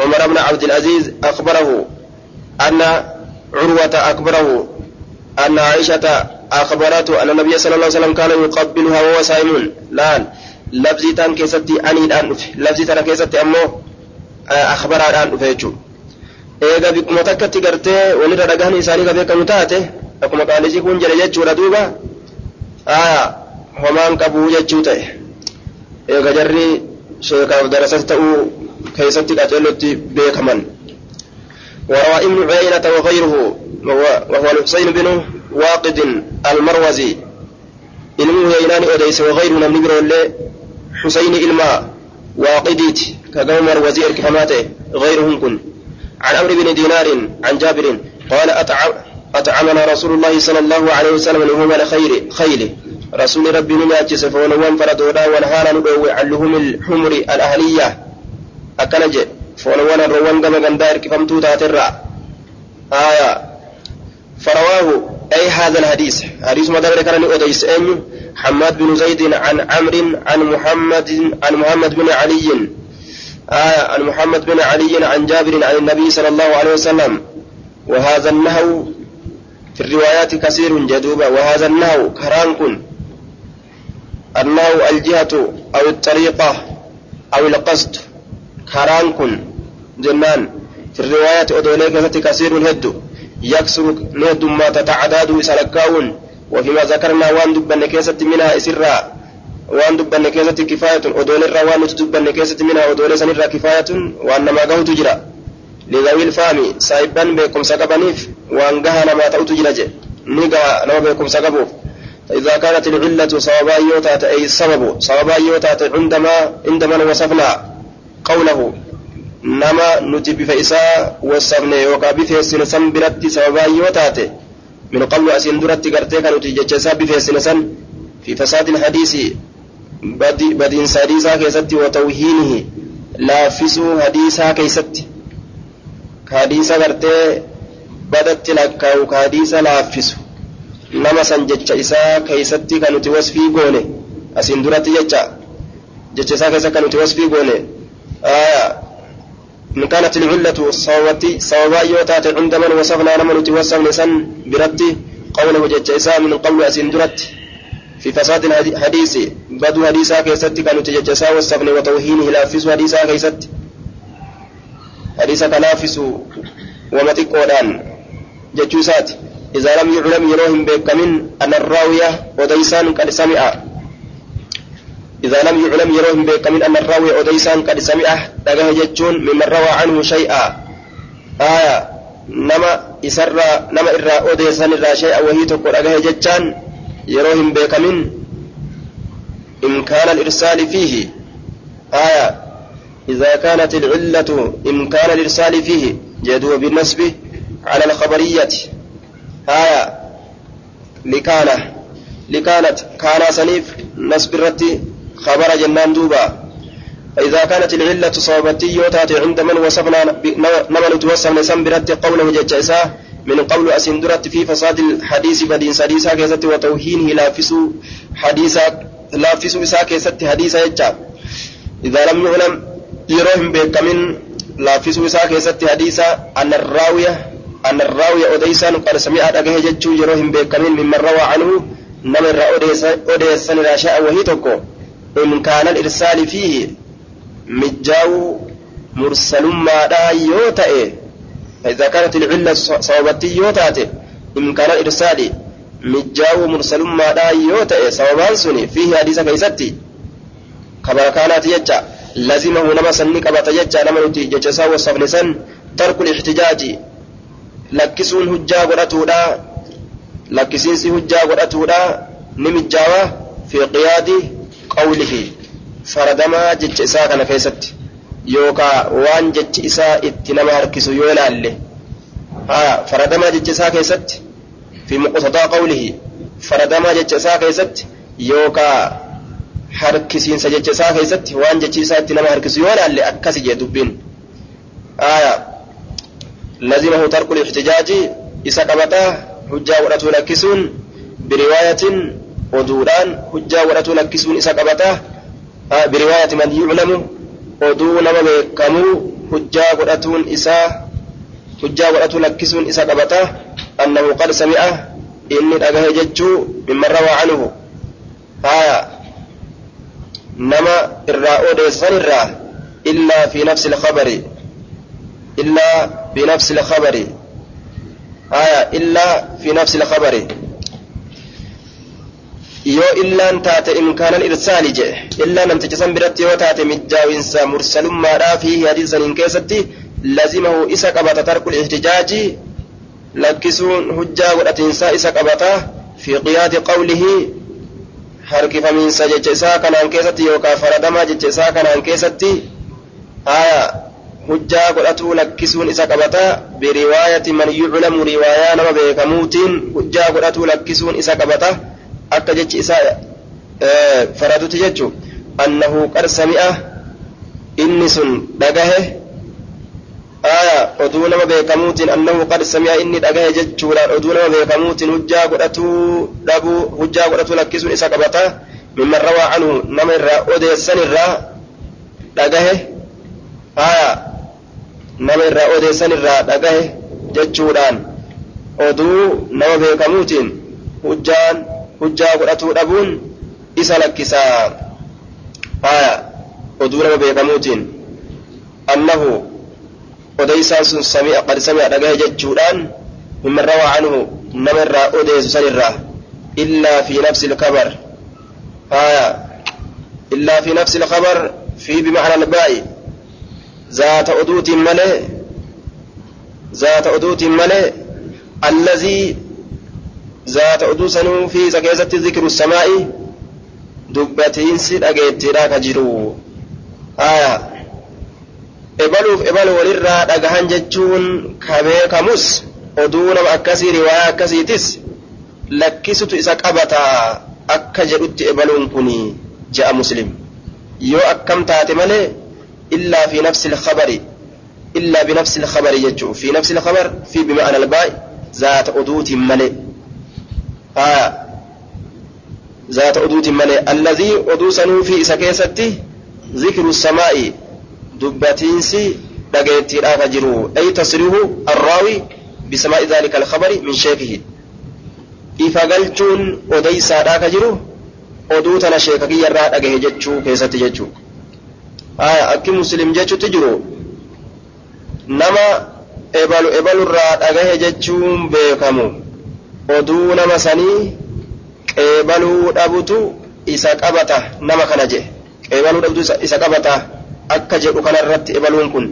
عمر بن عبد العزيز أخبره. أن عروة أخبره. أن عائشة أخبرته أن النبي صلى الله عليه وسلم كان يقبلها وهو صائم الآن لفظي تان كيستي أني الآن لفظي تان كيستي أمو آه، أخبر الآن فيتشو إذا بك متكة تقرتي ولد رقاني ساريك فيك متاتي أكما قال لي جيكون جري جيتشو ردوبا آه همان كبو جيتشو تي إذا جري شيكا ودرسة تأو كيستي قتلتي بيكمن. وروا إبن عينة وغيره وهو الحسين بنه واقد المروزي. ilmu heynaani odeyse wagayru namni biroo illee xusayni ilma waaqidiiti kagama marwazii erkifamaa ta'e gayruhum kun عن عمرو بن دينار عن جابر قال أطعم أطعمنا رسول الله صلى الله عليه وسلم لهم الخير خيله. رسول ربي نماتس فونوان فردودا ونهانا ندوي عن لهم الحمر الأهلية. أكنج فونوان الروان كما غندار كفمتو تاترا. آية. فرواه أي هذا الحديث؟ حديث ما دبر كان أديس أن حماد بن زيد عن عمرو عن محمد عن محمد بن علي. آية عن محمد بن علي عن جابر عن النبي صلى الله عليه وسلم. وهذا النهو في الروايات كثير جدوبا وهذا النهو كرانكن النهو الجهة أو الطريقة أو القصد كرانكن جنان. في الروايات أدوليك كثير هدو. يكسر نهد ما تتعداد سلكاون. وفيما ذكرنا وان دبن كيسة منها إسرا وان دبن كيسة كفاية. ودول الرا وان دبن كيسة منها ودول سنرا كفاية. وأن ما قهو تجرى. لذوي الفام سايبا بكم سقبنيف وأن قهنا ما تأو تجرى نيقا نو بكم سقبوف فإذا كانت العلة صوابا يوتات أي السبب صوابا يوتات عندما عندما وصفنا قوله. Nama nuti bifa isaa wassafne yookaan bifeessine san biratti sababaa yoo taate min qablu asiin duratti gartee kan nuti jecha isaa bifeessine san fi fasaadil hadiisi badiinsa hadiisaa keessatti watawhiinihi laaffisuu hadiisaa keessatti ka hadiisa gartee badatti lakkaa'u ka hadiisa laaffisu nama san jecha isaa keessatti kan nuti wasfii goone asiin duratti jecha jecha isaa keessa kan nuti wasfii goone إن كانت العلة صوتي صوابا يوتات عند من وصفنا نمن توصفنا سن برتي قوله ججسا من قول أسندرت في فساد الحديث بدو حديثا كيست كانوا تججسا وصفنا وتوهينه لافس حديثا كيست. حديثا كلافس ومتقودان ججوسات إذا لم يعلم يروهم بكمن أن الراوية وديسان قد سمع. إذا لم يعلم يروهم بكمن أن الراوي أديسان قد سمعه دقه جتون ممن روى عنه شيئا. آية. نما إسرى نما إرى أديسان إرى شيئا وهي تقول دقه جتان يروهم بكمن إمكان الإرسال فيه. آية. إذا كانت العلة إمكان الإرسال فيه جدوا بالنسب على الخبرية. آية. لكانة. لكانت كان سنيف نسب الرتي خبر جنان دوبا. فإذا كانت العلة صوبتي يوتات عند من وصفنا نمن توصفنا سنبرت قوله ججسا من قول أسندرت في فساد الحديث بدين سديسا كيست وتوهينه لافس حديثا لافس إسا كيست حديثا يجا. إذا لم يعلم يروهم بكمن لافس إسا كيست حديثا. أن الراوية أن الراوية أديسا قد سمع أجه ججو يروهم بكمن ممن روى عنه. نمر أديسا راشاء وهي تكو إمكان الإرسال فيه مجاو مرسل ما دا يوتأ فإذا كانت العلة صوبتي يوتأت إمكان الإرسال مجاو مرسل ما دا يوتأ صوبان سني فيه حديث كيستي. كما كانت يجا لزمه نما سني قبط يجا نما نتي ججسا وصفنسا ترك الاحتجاج. لكسون هجا قرأتودا لكسينسي هجا قرأتودا نمجاوة في قياده qawlihi faradamaa jecha isaa kana keessatti yookaa waan jechi isaa itti nama harkisu yoo ilaalle haya faradamaa jecha isaa keessatti fi muqtadaa qawlihi faradamaa jecha isaa keessatti yookaa harkisiinsa jecha isaa keessatti waan jechi isaa itti nama harkisu yoo ilaalle akkasi jee dubbiin lazimahu tarku lixtijaaji isa qabataa hujjaa godhatu lakkisuun biriwaayatin oduudhaan hujjaa godhatu lakkisuun isa qabata biriwaayati man yuclamu oduu nama beekamuu hujjaa godhatuun isaa hujjaa godhatu lakkisuun isa qabata annahu qad sami'a inni dhagahe jechuu mimman rawaa canhu haya nama irraa odeessan irraa illaa fi nafsi ilkhabari illaa fi nafsi ilkhabari haya illaa fi nafsi ilkhabari yoo illaan taate imkaanan irsaali jedhe illaan namticha san biratti yoo taate mijjaawinsa mursalummaadhaa fi hadiisa saniin keessatti lazimahu isa qabata tarkul ihtijaaji lakkisuun hujjaa godhatiinsaa isa qabata fi qiyaati qawlihi harkifamiinsa jecha isaa kanaan keessatti yookaan faradamaa jecha isaa kanaan keessatti haya hujjaa godhatuu lakkisuun isa qabata biriwaayati man yuclamu riwaayaa nama beekamuutiin hujjaa godhatuu lakkisuun isa qabata akka jechi isaa faraduti jechu annahu qad sami'a inni sun dhagahe aya oduu nama beekamuutiin annahu qad sami'a inni dhagahe jechuudhaan oduu nama beekamuutiin hujjaa godhatuu dhabuu hujjaa godhatuu lakkisuun isa qabata mimman rawaa canhu nama irraa odeessan irraa dhagahe aya nama irraa odeessan irraa dhagahe jechuudhaan oduu nama beekamuutiin hujjaan hujjaa godhatuu dhabuun isa lakkisaa aya oduu nama beekamuutiin annahu odeysaan sun sami'a qad sami'a dhagahe jechuudhaan mimman rawaa canhu nama irraa odeessu san irraa illaa fi nafsi ilkabar aya illaa fi nafsi ilkabar fi bimacna albaa'i zaata oduutiin malee zaata oduutiin malee allazii fi isa keessatti zikru samaa'i dubbatiinsi dhageettiidha ka jiru aya ebaluuf ebalu walirraa dhagahan jechuun ka beekamus oduu nama akkasii riwaayaa akkasiitis lakkisutu isa qabataa akka jedhutti ebaluun kun je'a muslim yoo akkam taate malee illaa fi nafsi ilkhabari illaa binafsi ilkhabari jechuu fi nafsi ilkhabar fi bima'ana albaa'i zaata oduutiin malee aya zaata oduutiin malee allazii oduu sanuu fi isa keessatti zikru samaa'i dubbatiinsi dhageettiidhaa ka jiru ay tasrihu arraawi bisamaa'i dhalika alkhabari min sheekihi. Ifa galchuun odeysaadhaa ka jiru oduu tana sheeka kiyyarraa dhagahe jechuu keessatti jechuu. Aya akki muslim jechutti jiru. Nama ebalu ebalurraa dhagahe jechuun beekamu oduu nama sanii qeebaluu dhabutu isa qabata nama kana je qeebaluu dhabutu isa qabata akka jedhu kanarratti ebaluun kun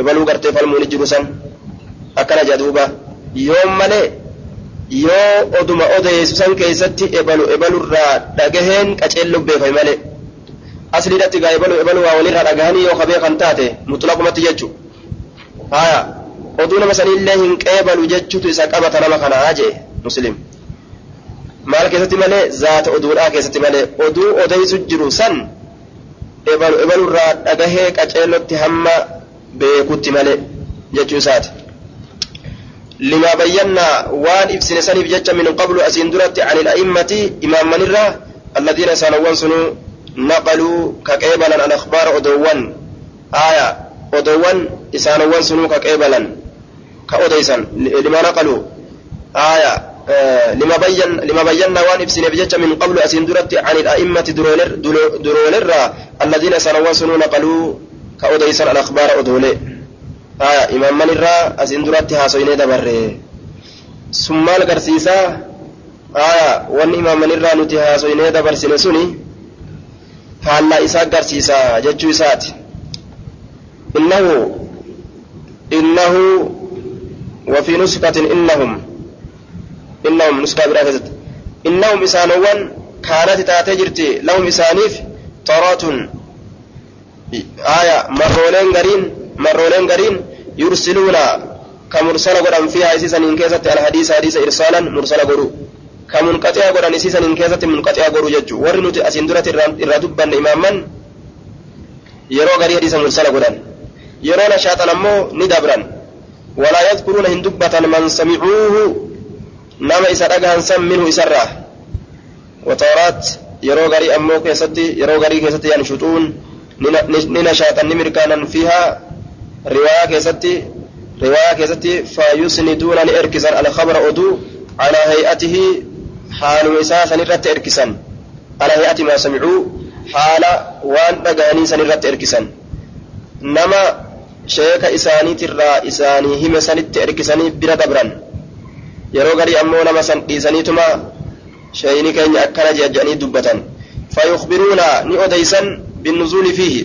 ebaluu gartee falmuun jiru san akkana jedhuuba yoo malee yoo oduma odeessu san keessatti ebalu ebalurraa dhagaheen qaceellu beekame malee asliidhatti gaa ebalu ebalu waa walirraa dhagahanii yoo kabee kan taate mutlaqumatti jechu haya oduu nama sanillee hin qeebalu jechutu isa qabata nama kanaa jee مسلم. مال كيسة مالي؟ ذات أدورا كيسة مالي. أدو أدي سجر سن. إبال إبال راد أدهيك أجل تهم بيكوت مالي. جتشو لما بينا وان إبسن سن من قبل أسين درت عن الأئمة إمام منرة الذين سنوان سنو نقلوا كأيبالا الأخبار أدوان. آية أدوان إسانوان سنو كأيبالا كأديسا لما نقلوا. آية لما بين لما بينا وان ابسن بجج من قبل أسين درت عن الأئمة درولر درولر الذين سنوان سنو نقلوا كأديسا عن أخبار أدولي. آية إمام من الرا أسين درت هاسويني دبره ثم القرسيسا آية وان إمام من الرا نتي هاسويني دبرسين سني haala isaa agarsiisa jechuu isaati innahu innahu وفي نسخة إنهم إنهم نسخة براكزت إنهم إسانوان كانت تاتجرتي لهم إسانيف طرات آية مرولين قرين مرولين قرين يرسلون. كمرسل قرآن فيها إسيسا إن كيست الحديث حديث إرسالا مرسل قرآن كمنقطع قرآن إسيسا إن كيست منقطع قرآن ججو. ورنوت أسين درة الردبا إماما. يرو قري حديث مرسل قرآن. يرو نشاطا أمو ندبرا. ولا يذكرون هندبة من سمعوه. نما رقها سم منه إسره وتورات garii ammoo keessatti yeroo garii keessatti yaanshutun ننشاطا نمركانا فيها رواية كيستي رواية كيستي فيسندون لإركسا الخبر أدو على هيئته حال إساسا نرت إركسا على هيئة ما سمعوا حال وان دقاني سنرت إركسا نما شيك إساني ترى إساني هم سنت إركساني بلا دبرا yeroo garii ammoo nama san dhiisaniituma shayini keenya akkana jedhanii dubbatan fayukhbiruuna ni odeysan binnuzuuli fiihi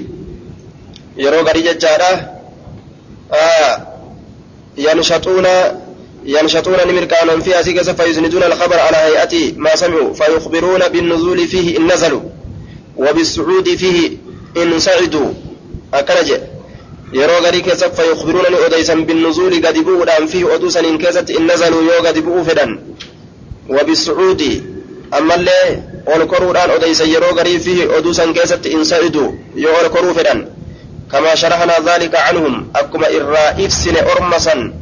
yeroo garii jechaadha yanshaxuuna ينشطون نمركانا فيها سيكس فيسندون الخبر على هيئة ما سمعوا فيخبرون بالنزول فيه إن نزلوا وبالصعود فيه إن صعدوا أكنج yeroo garii keessatti fayyukhbiruuna ni odeysan binnuzuuli gadi bu'uudhaan fihi oduu saniin keessatti in nazaluu yoo gadi bu'uu fedhan wabisucuudi ammallee ol koruudhaan odeysan yeroo garii fihi oduu san keessatti in sa'idu yoo ol koruu fedhan kamaa sharahanaa dhaalika canhum akkuma irraa ibsine orma san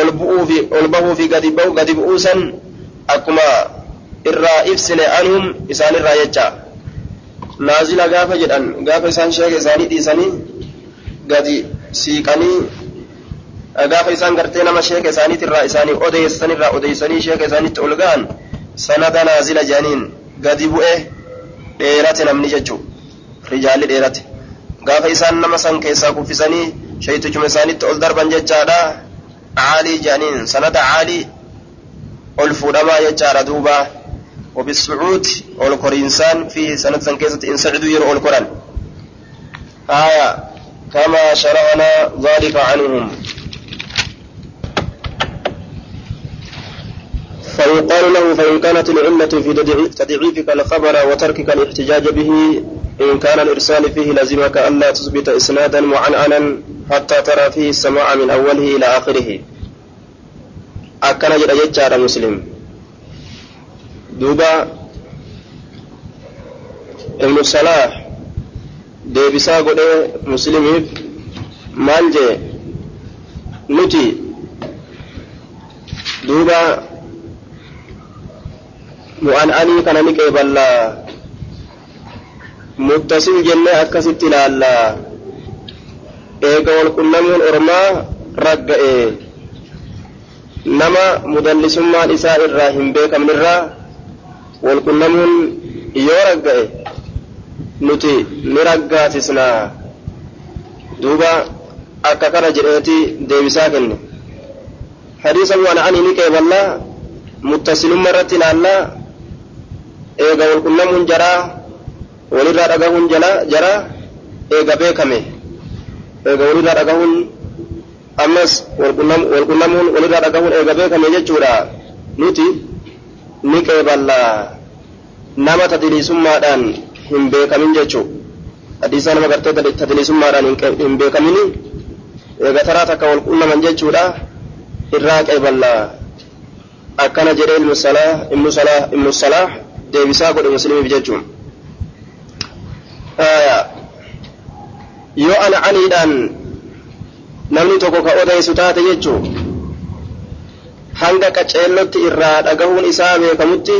ol bu'uufi ol bahuufi gadi bahu gadi bu'uu san akkuma irraa ibsine canhum isaanirraa jecha naazila gaafa gadi siiqanii gaafa isaan gartee nama sheeka isaaniitirraa isaanii odeessanirraa odeessanii sheeka isaaniitti ol ga'an sanada naazila jedhaniin gadi bu'e dheerate namni jechuu rijaalli dheerate gaafa isaan nama san keessaa kuffisanii shaytichuma isaaniitti ol darban jechaadha caalii jedhaniin sanada caalii ol fuudhamaa jechaadha duuba وبالصعود أول كورينسان في سنة سنكيسة إن سعدوا يروا القرآن آية كما شرعنا ذلك عنهم. فيقال له فإن كانت العلة في تضعيفك الخبر وتركك الاحتجاج به إن كان الإرسال فيه لزمك ألا تثبت إسنادا معنعنا حتى ترى فيه السماع من أوله إلى آخره. أكن جد يجار مسلم. دوبا ابن الصلاح deebisaa godhee muslimiif maal jee nuti duuba mu'an'anii kana ni qeeballaa muttasil jennee akkasitti ilaallaa eega walqunnamuun ormaa ragga'e nama mudallisummaan isaa irraa hin beekamnirraa walqunnamuun yoo ragga'e nuti ni raggaasisnaa duuba akka kana jedheeti deebisaa kenne hadiisa waan ani ni qeeballaa muttasilumma irratti ilaallaa eega walqunnamuun jaraa walirraa dhagahuun jaraa eega beekame eega walirraa dhagahuun ammas walqunnamuun walirraa dhagahuun eega beekame jechuudha nuti ni qeeballaa nama tadiliisummaadhaan hin beekamin jechuu hadiisaa nama gartee tadiliisummaadhaan hin beekamini eega taraa takka wal qunnaman jechuudha irraa qeeballaa akkana jedhee ilmu salaa deebisaa godhe muslimiif jechuun yoo ana aniidhaan namni tokko ka odeysu taate jechuu hanga qaceellotti irraa dhagahuun isaa beekamutti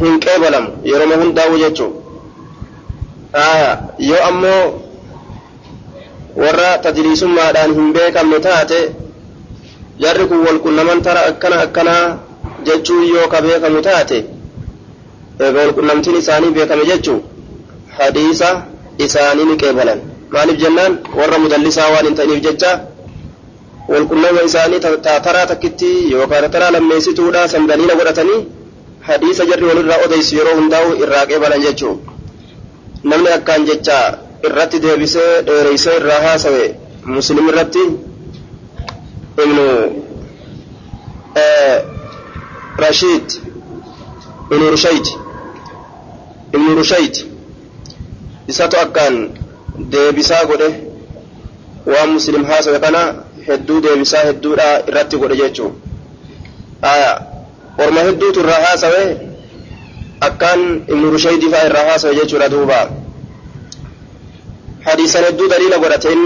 hin qeebalamu yeroo hundaa'u jechuun yoo ammoo warra tadiliisummaadhaan hin beekamne taate jarri kun walqunnaman tara akkana akkanaa jechuun yoo ka beekamu taate walqunnamtiin isaanii beekame jechuun hadiisa isaanii ni qeebalan maaliif jennaan warra mudallisaa waan hin ta'iniif jecha walqunnama isaanii taraa takkitti yookaan taraa lammeessituudha san godhatanii hadiisa jarri walirraa odeysu yeroo hundaa'u irraa qeebalan jechuu namni akkaan jecha irratti deebisee dheereysee irraa haasawe muslim irratti ibnu rashid ibnu rushayd ibnu rushayd isatu akkaan deebisaa godhe waan muslim haasawe kana hedduu deebisaa hedduudha irratti godhe jechuu aya ورما هدوت الرها سوى أكان ابن رشيد فا الرها سوى جيش ردوبا حديثا ندو دليل قرتين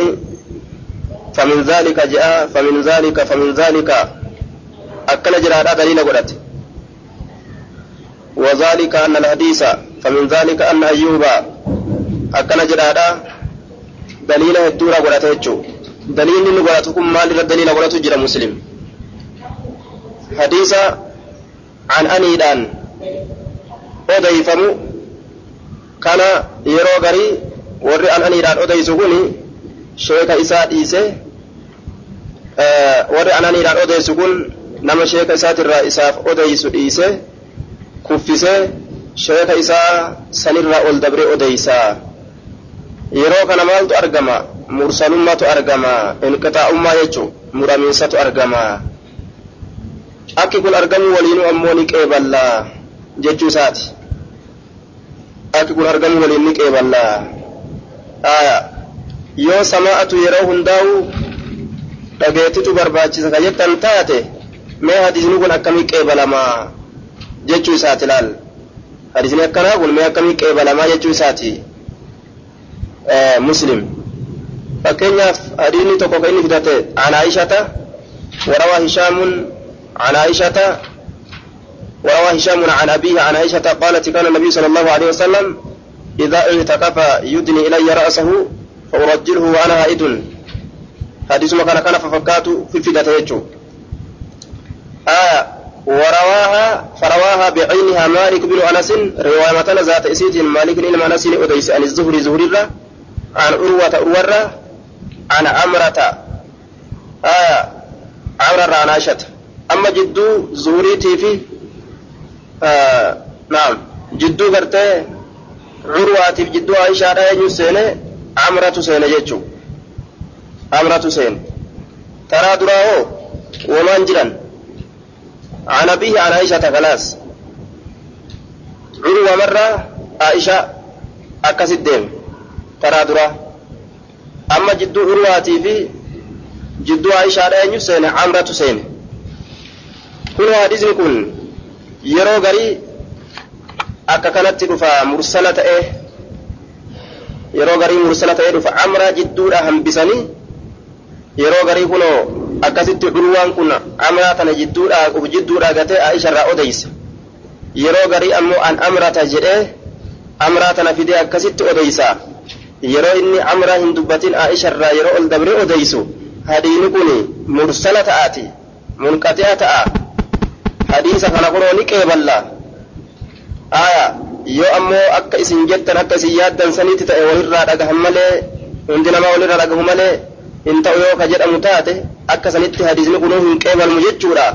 فمن ذلك جاء فمن ذلك فمن ذلك أكان جرادا دليل قرت وذلك أن الحديث فمن ذلك أن أيوبا أكان جرادا دليل هدورا قرتين دليل نقرتكم مال دليل قرتو جرى مسلم حديثا hadiisa an aniidhaan odeyfamu kana yeroo garii warri an aniidhaan odeysu kun sheeka isaa dhiise warri an aniidhaan odeysu kun nama sheeka isaatirraa isaaf odeysu dhiise kuffisee sheeka isaa sanirraa ol dabre odeysaa yeroo kana maaltu argama mursalummaatu argama inqixaa'ummaa jechu muramiinsatu argama akki kun argamu waliinuu ammoo ni qeeballaa jechuu isaati akki kun argamu waliin ni qeeballaa aya yoo samaa'atu yeroo hundaa'u dhageettitu barbaachisa ka jettan taate mee hadisni kun akkamii qeebalamaa jechuu isaati laal hadisni akkanaa kun mee akkamii qeebalamaa jechuu isaati muslim fakkeenyaaf hadiisni tokko ka inni fidate an aishata warawaa hishaamun عن عائشة وروى هشام عن أبيه عن عائشة قالت كان النبي صلى الله عليه وسلم إذا اعتكف يدني إلي رأسه فأرجله وأنا هائد حديث ما كان كان ففكات في فدة يجو. آية ورواها فرواها بعينها مالك بن أنس رواية ذات إسيد مالك بن أنس أديس عن الزهري زهري عن أروة أروة عن أمرة آية عمرة عن عائشة. amma jidduu zuhuriitii fi naam jidduu gartee curwaatiif jidduu aishaadha eenyu seene amratu seene jechuu amratu seene taraa duraa hoo womaan jiran عن أبيه عن عائشة خلاص عروة مرة عائشة أكس الدين ترى درا أما جدو عرواتي في جدو عائشة لا يسين عمرة سين kun hadisni kun yeroo garii akka kanatti dhufa mursala ta'e yeroo garii mursala ta'e dhufa amra jidduudha hambisanii yeroo garii kunoo akkasitti dhulwaan kun amraa tana jidduudha jidduudha gatee aisharraa odeyse yeroo garii ammoo an amrata jedhee amraa tana fidee akkasitti odeysa yeroo inni amraa hin dubbatin aisharraa yeroo ol dabree odeysu hadiini kun mursala ta'aati munqati'a ta'a hadiisa kana kunoo ni qeeballa aya yoo ammoo akka isin jettan akka isin yaaddan sanitti ta'e walirraa dhagahan malee hundi namaa walirraa dhagahu malee hin ta'u yoo ka jedhamu taate akka sanitti hadiisni kunuu hin qeebalmu jechuudha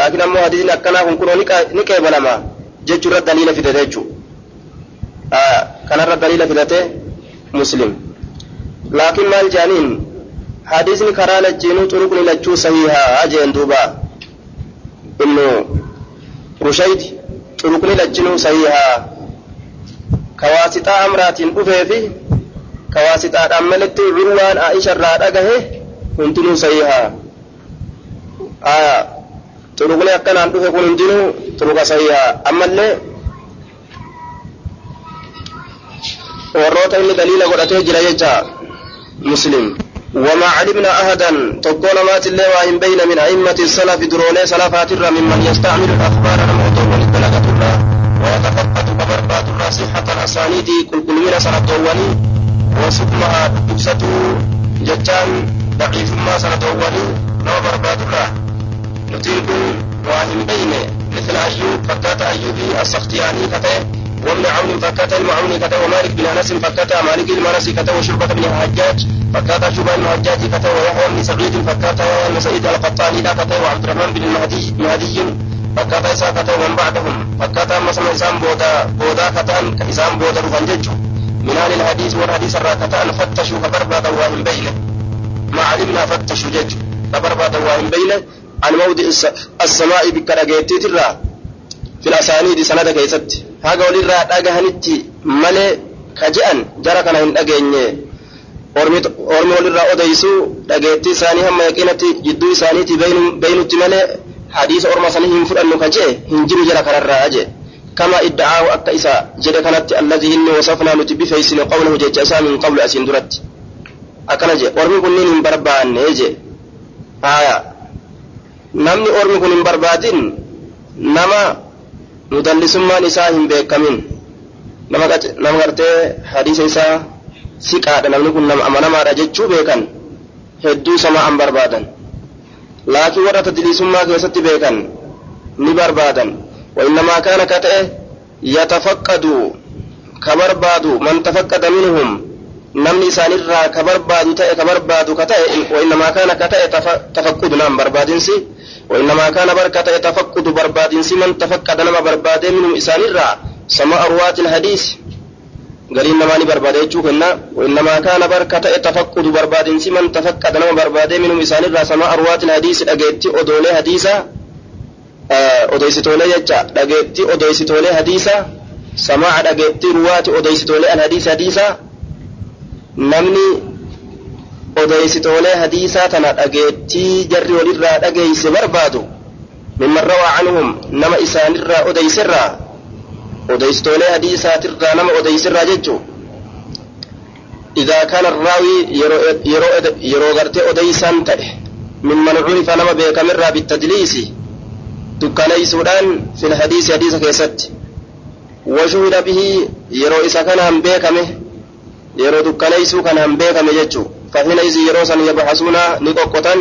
laakiin ammoo hadiisni akkanaa kun kunoo ni qeebalama jechuurra daliila fidate jechuu kanarra daliila fidate muslim laakiin maal jaaniin hadiisni karaa lachiinuu xuruqni lachuu sahihaa jeen duubaa ابن رشيد طرقني لجنو صحيحا كواسطة أمرات أفي في كواسطة أملت عروان عائشة رادقه هنتنو صحيحا آية طرقني أكنا أفي كن هنتنو طرق صحيحا أما اللي warroota inni daliila godhatee jira jecha muslim. وما علمنا أحدا. تقول مات الله وإن بين من أئمة السلف دروني سلفات الرا ممن يستعمل الأخبار الموضوع والبلاغة الله. ويتفقد كبربات الله صحة الأسانيد كل كل من سنة أولي وسكمها بكسة جتان ضعيف ما سنة نو بربات الله نتيب وإن بين مثل أيوب فكات أيوبي السختياني كتاب وابن عون فكات المعون كتاب ومالك بن أنس فكات مالك المنسي كتاب وشربة بن الحجاج فكاتا شوبان بن حجاج كتا ويحيى بن سعيد فكاتا يحيى بن سعيد القطاني لا كتا وعبد الرحمن بن المهدي مهدي فكاتا إسا كتا ومن بعدهم فكاتا مسلم إسام بودا بودا كتا إسام بودا رفنجج من أهل الحديث والحديث الرا كتا فتشوا فبرباد واهم بينه ما علمنا فتشوا جج فبرباد واهم بينه عن موضع السماء بكرجيتي ترى في الأسانيد سنة كيست هذا ولي الرا دغهنتي ملي كجأن جرى كان هندغنيه ormi walirraa odeysuu dhageettii isaanii hamma yaqiinatti jidduu isaaniitti beynutti malee hadiisa orma sanii hin fudhannu ka jee hin jiru jala kanarraa jedhe kanatti allazii inni wasafnaa nuti bifeeysine qawlahu jecha isaa min qablu asiin duratti akkana jee ormi kunniin hin barbaanne jee haya namni ormi kun hin barbaadin nama mudallisummaan isaa hin beekamin nama gartee hadiisa isaa siqaadha namni kun nama amanamaadha jechuu beekan hedduu sama'an barbaadan laakiin warra tadliisummaa keessatti beekan ni barbaadan وإنما كان كتئه يتفقد كبرباد من تفقد منهم نمني سانرا كبرباد تئه كبرباد كتئه وإنما كان كتئه تفقد نام بربادنسي وإنما كان بركة تفقد بربادنسي من تفقد نما برباد منهم إسانرا سماء رواة الحديث قال إنما ني برباد يجوكنا وإنما كان بركة تفقد بربادنسي من تفقد نما برباد منهم إسانرا سماء رواة الحديث أجيتي أدولي حديثا odeessitoolee jecha. Dhageettii odeessitoolee hadiisa samaa dhageettii ruwaati odeessitoolee alhadiisa hadiisa namni odeessitoolee hadiisaa tana dhageettii jarri walirraa dhageeyse barbaadu mimman rawaa canhum nama isaanirraa odeyserraa odeessitoolee hadiisaatirraa nama odeyserraa كان الراوي يرو يرو يرو غرتي أديسان تأه ممن عرف نما بيكمرة بالتدليس dukkaneeysuudhaan fil hadiisi hadiisa keessatti washuhida bihi yeroo isa kanaan beekame yeroo dukkaneeysuu kanaan beekame jechuu fahina izi yeroo san yabxasuuna ni qoqqotan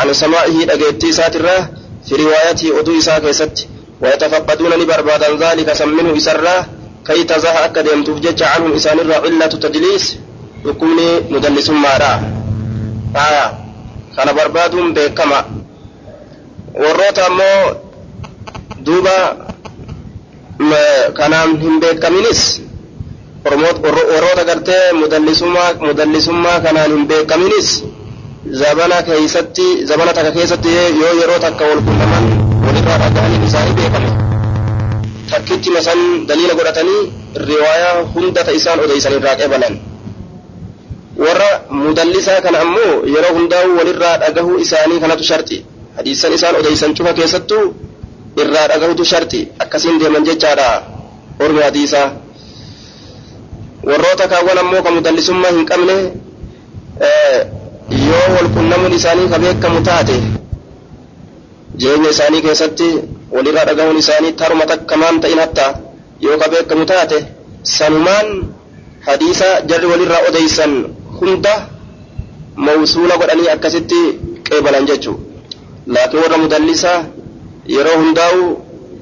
an samaa'ihii dhageettii isaatirraa fi riwaayatii oduu isaa keessatti ويتفقدون لبربادا ذلك سمنه إسرا كي تزاه أكد يمتوف جج عنهم إسان علة تدليس يكوني مدلس مارا آية كان بربادهم بكما warroota ammoo duuba kanaan hin beekaminis warroota gartee mudallisummaa kanaan hin beekaminis zabana keeysatti zabana takka keessatti yoo yeroo takka wal quunnaman walirraa dhaga'anii isaanii beekame takkitti masan daliila godhatanii riwaayaa hunda ta isaan odeysan irraa qeebalan warra mudallisaa kana ammoo yeroo hundaa'u walirraa dhagahuu isaanii kanatu sharti hadiisan isaan odeysan cufa keessattuu irraa dhagahutu sharti akkasiin deeman jechaadha ormi hadiisaa warroota kaawwan ammoo ka mudallisummaa hin qabne yoo wal qunnamuun isaanii ka beekamu taate jireenya isaanii keessatti walirraa dhagahuun isaanii taruma takkamaan ta'in hatta yoo ka beekamu taate sanumaan hadiisa jarri walirraa odeysan hunda mawsuula godhanii akkasitti qeebalan jechuu laakiin warra mudallisaa yeroo hundaa'u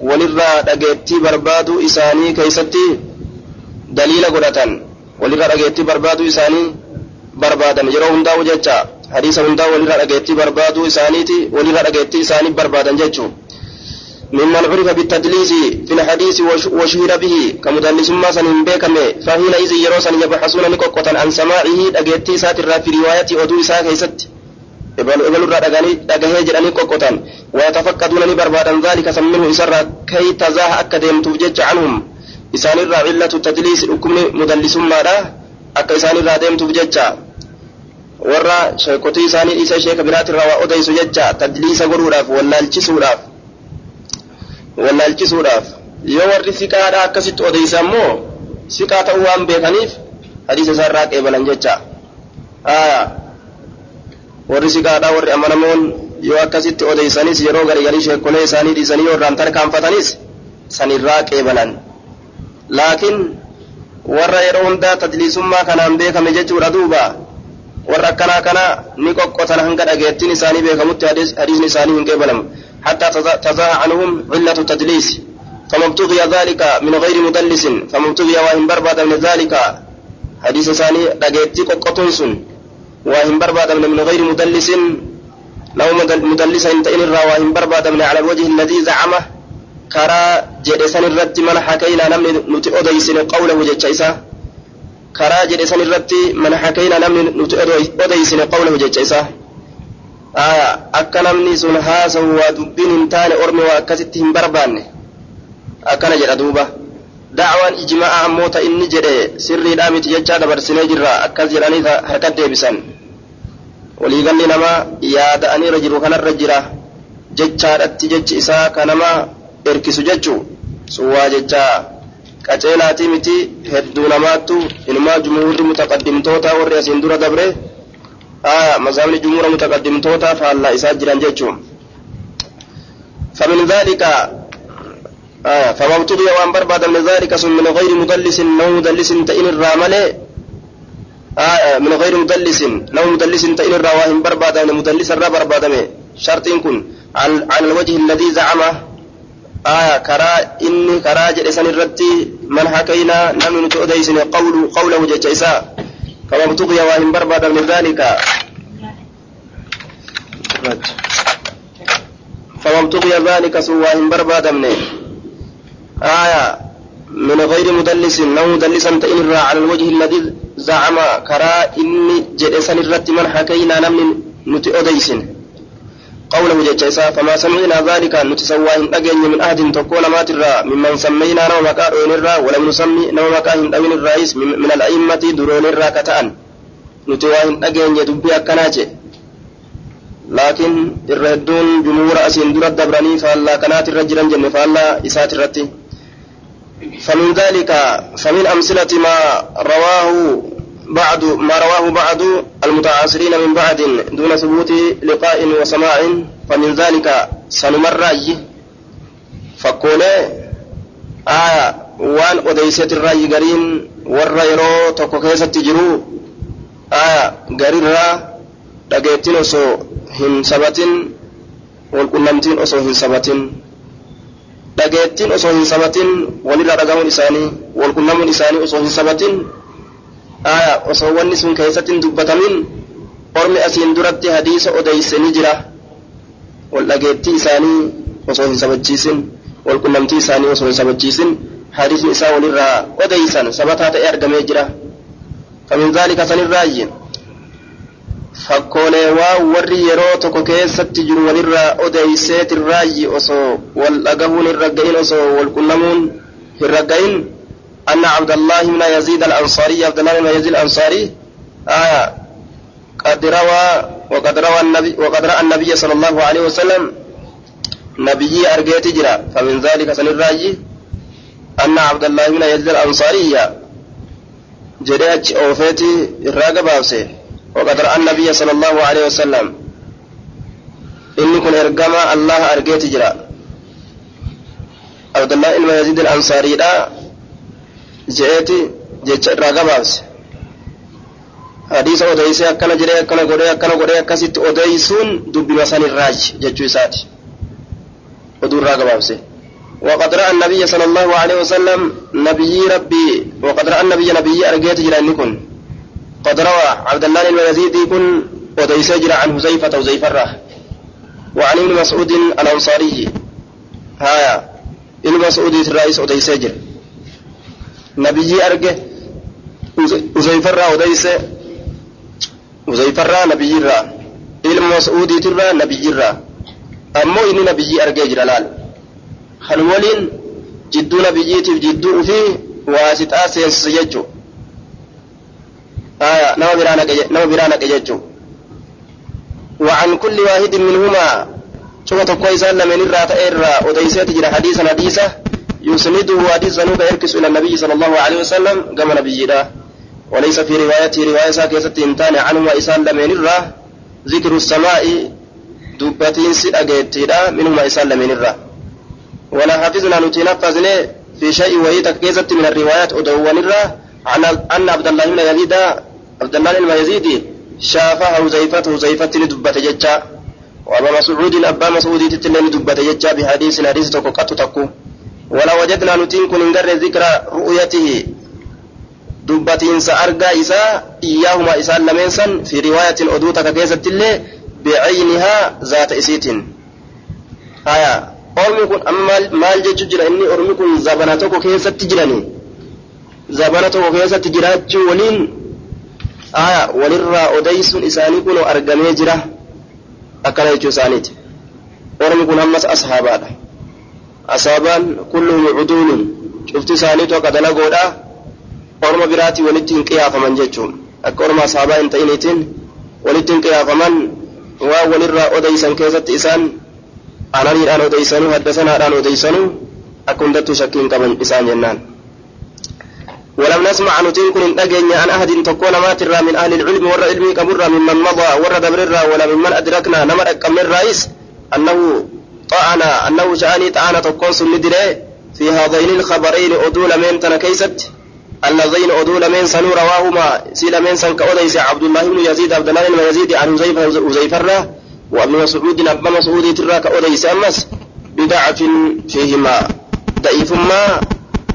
walirraa dhageettii barbaaduu isaanii keeysatti daliila godhatan walirraa dhageettii barbaaduu isaanii barbaadan yeroo hundaa'u jecha hadiisa hundaa'u walirraa dhageettii barbaaduu isaaniiti walirraa dhageettii isaanii barbaadan jechuu ممن عرف بالتدليس في الحديث وشهر به كمدلس ما سن بكم فحينئذ يرى سن يبحثون نقطة عن سماعه أجيتي ساتر في رواية أدو إساء كيست إبل الرأى دقهي جراني قطة ويتفقدون بربادا ذلك سمنه إسر كي تزاه أكدهم تفجج عنهم التدليس حكم مدلس ما أكا إسان الرا ديم تفجج warra sheekotii isaanii isa sheeka biraatirraa waa odeysu jecha tadliisa godhuudhaaf wallaalchisuudhaaf wallaalchisuudhaaf yoo warri siqaadha akkasitti odeysa ammoo siqaa ta'uu waan beekaniif hadiisa isaarraa qeebalan jecha warri siqaadha warri amanamoon yoo akkasitti odeysanis yeroo garigalii sheekolee isaanii dhiisanii yoo irraan tarkaanfatanis sanirraa qeebalan laakiin warra yeroo hundaa tadliisummaa kanaan beekame jechuudha duuba warra akkanaa kana ni qoqqotan hanga dhageettiin isaanii beekamutti hadiisni isaanii hin qeebalamu حتى تزاح عنهم علة التدليس فما ابتغي ذلك من غير مدلس فما ابتغي وهم برباد من ذلك حديث ثاني دقيتي قطنس وهم برباد من غير مدلس لو مدلس انت ان وهم برباد من على الوجه الذي زعمه كرا جلسان الرد من حكينا نمن نتي أديسن قوله جتشيسا كرا جلسان الرد من حكينا نمن نتي أديسن قوله جتشيسا dubbiin hin taane ormi waa akkasitti hin barbaanne akkana jedha duuba dacwaan ijmaa'a ammoo ta inni jedhe sirriidhaa miti jechaa dabarsinee jirra akkas jedhanii harkat deebisan waliigalli namaa yaada'aniirra jiru kanarra jira jechaadhatti jechi isaa ka nama erkisu jechuu? Sun waa jechaa qaceelaatii miti hedduu namaattu inumaa jumhuurri mutaqaddimtoota warri asiin dura dabre مذهب جمهور متقدمتوتا فهلا إساء جيران جيتشوم فمن ذلك آه فما ابتغي وان برباد من ذلك ثم من غير مدلس نو مدلس تئن الرامل آه من غير مدلس نو مدلس تئن الرواهم برباد من مدلس الرا برباد شرط كن على الوجه الذي زعمه آية كرا إني كرا جلسان الرتي من حكينا نمن تؤديسن قول قوله جيسا فما ابتغي وإن برباد من ذلك. فما ابتغي ذلك سوى إن برباد منه آية من غير مدلس. أو مدلسا تئن على الوجه الذي زعم. كرا إني جلسا الرت من حكينا نمن نتي قوله جيسا فما سمعنا ذلك نتسوى إن أجن من أهد تكون ما ترى ممن سمينا نوم كائن الرا ولم نسمي نوم كائن أمين الرئيس من الأئمة درون الرا كتأن. نتوى إن أجن يدبي أكناجي لكن الردون جمهور أسين درد دبراني فالله كانت الرجل جنة فالله إسات الرتي. فمن ذلك فمن أمثلة ما رواه بعد ما رواه بعض المتعاصرين من بعد دون ثبوت لقاء وسماع فمن ذلك سنمر فقول آية وان أديست الرأي قرين والرأي توكو كيسة تجرو آية قرين را dhageettiin osoo hin sabatin walqunnamtiin osoo hin sabatin dhageettiin osoo hin sabatin walirraa dhagahuun isaanii walqunnamuun isaanii osoo hin sabatin aya osoo wanni sun keessatti hin dubbatamin ormi asiin duratti hadiisa odeyse ni jira wal dhageettii isaanii osoo hin sabachiisin walqunnamtii isaanii osoo hin sabachiisin hadiisni isaa walirraa odeysan sabataa ta'e argamee jira فمن ذلك سنراجي fakkoolee waan warri yeroo tokko keessatti jiru walirraa odeyseet irraayyi osoo wal dhagahuun hin ragga'in osoo wal qunnamuun hin ragga'in أن عبد الله بن يزيد الأنصاري عبد الله بن يزيد الأنصاري آية قد روى وقد روى النبي وقد رأى النبي صلى الله عليه وسلم نبي أرجيت جرا. فمن ذلك سن الراجي أن عبد الله بن يزيد الأنصاري جريت أوفيتي الراقب أوسيه وقد رأى النبي صلى الله عليه وسلم إني كن إرقما الله أرقيت جرا. عبد الله بن يزيد الأنصاري لا جئتي جيتش راقباس حديث أوديسي أكنا جري أكنا قولي أكنا قولي أكسيت أوديسون دبي مسان الراج جيتشو ساتي ودور راقباس وقد رأى النبي صلى الله عليه وسلم نبي ربي وقد رأى النبي نبي أرقيت جرا إنكن قد روى عبد الله يزيد كن وديس جرى عن حذيفة وزيفة الره وعن ابن مسعود الأنصاري هايا ابن مسعود الرئيس وديس جرى نبي أرجع الره وديس الره نبي الره ابن مسعود الره نبي الره أمو إني نبي أرجع جرى لال خلولين جدو نبيتي جدو فيه واسطة سينس يجو آية نما برانا نما برانا كجتشو وعن كل واحد منهما شوف تقوي سالة من الرات إرى وديسات جرى حديثا حديثا يسنده حديثا نوكا يركس إلى النبي صلى الله عليه وسلم كما نبي وليس في روايته رواية ساكيسة انتان عنه إسال من الرا. ذكر السماء دبتين سيد أجيتيدا منهما إسال من الرا. ولا حفظنا نتنفذني في شيء وهي تكيزة من الروايات أدوان الرا. عن أن عبد الله بن يزيد عبد الله بن يزيد شافه حذيفة حذيفة لدبة ججا. وأبا مسعود أبا مسعود تتلين لدبة ججا بحديث حديث تكو قط تكو ولا وجدنا نتين كن نقر ذكر رؤيته. دبتين سأرقى إساء إياهما إساء لمنسا في رواية أدوتك كيسة اللي بعينها ذات إسيت آية أرمي كن أما مال جيجو جرا إني أرمي كن زبناتك كيسة تجرني زبناتك كيسة تجراجو ولين. aya walirraa odeysuun isaanii kun argamee jira akkana jechuu isaaniiti ormi kun ammas ashaabaadha asaabaan kulluhum cuduulun cufti isaaniitu akka dalagoodha orma biraatii walitti hin qiyaafaman jechuun akka orma asaabaa hin ta'iniitiin walitti hin qiyaafaman waan walirraa odeysan keessatti isaan ananiidhaan odeysanuu haddasanaadhaan odeysanuu akka hundattuu shakkii hin qaban isaan jennaan ولم نسمع نتين كن أجن عن أحد تكون ماترا من أهل العلم ور علمي كمرا ممن مضى ور دبررا ولا ممن أدركنا نمر كم الرئيس أنه طعن أنه شأني طعن تكون سندري في هذين الخبرين أدول من تنكيست اللذين أدول من سنو رواهما سيل من سن كأوديس عبد الله بن يزيد عبد الله بن يزيد عن زيفر وأبن مسعود أبا مسعود تراك أوديس أمس. بدعة فيهما ضعيف ما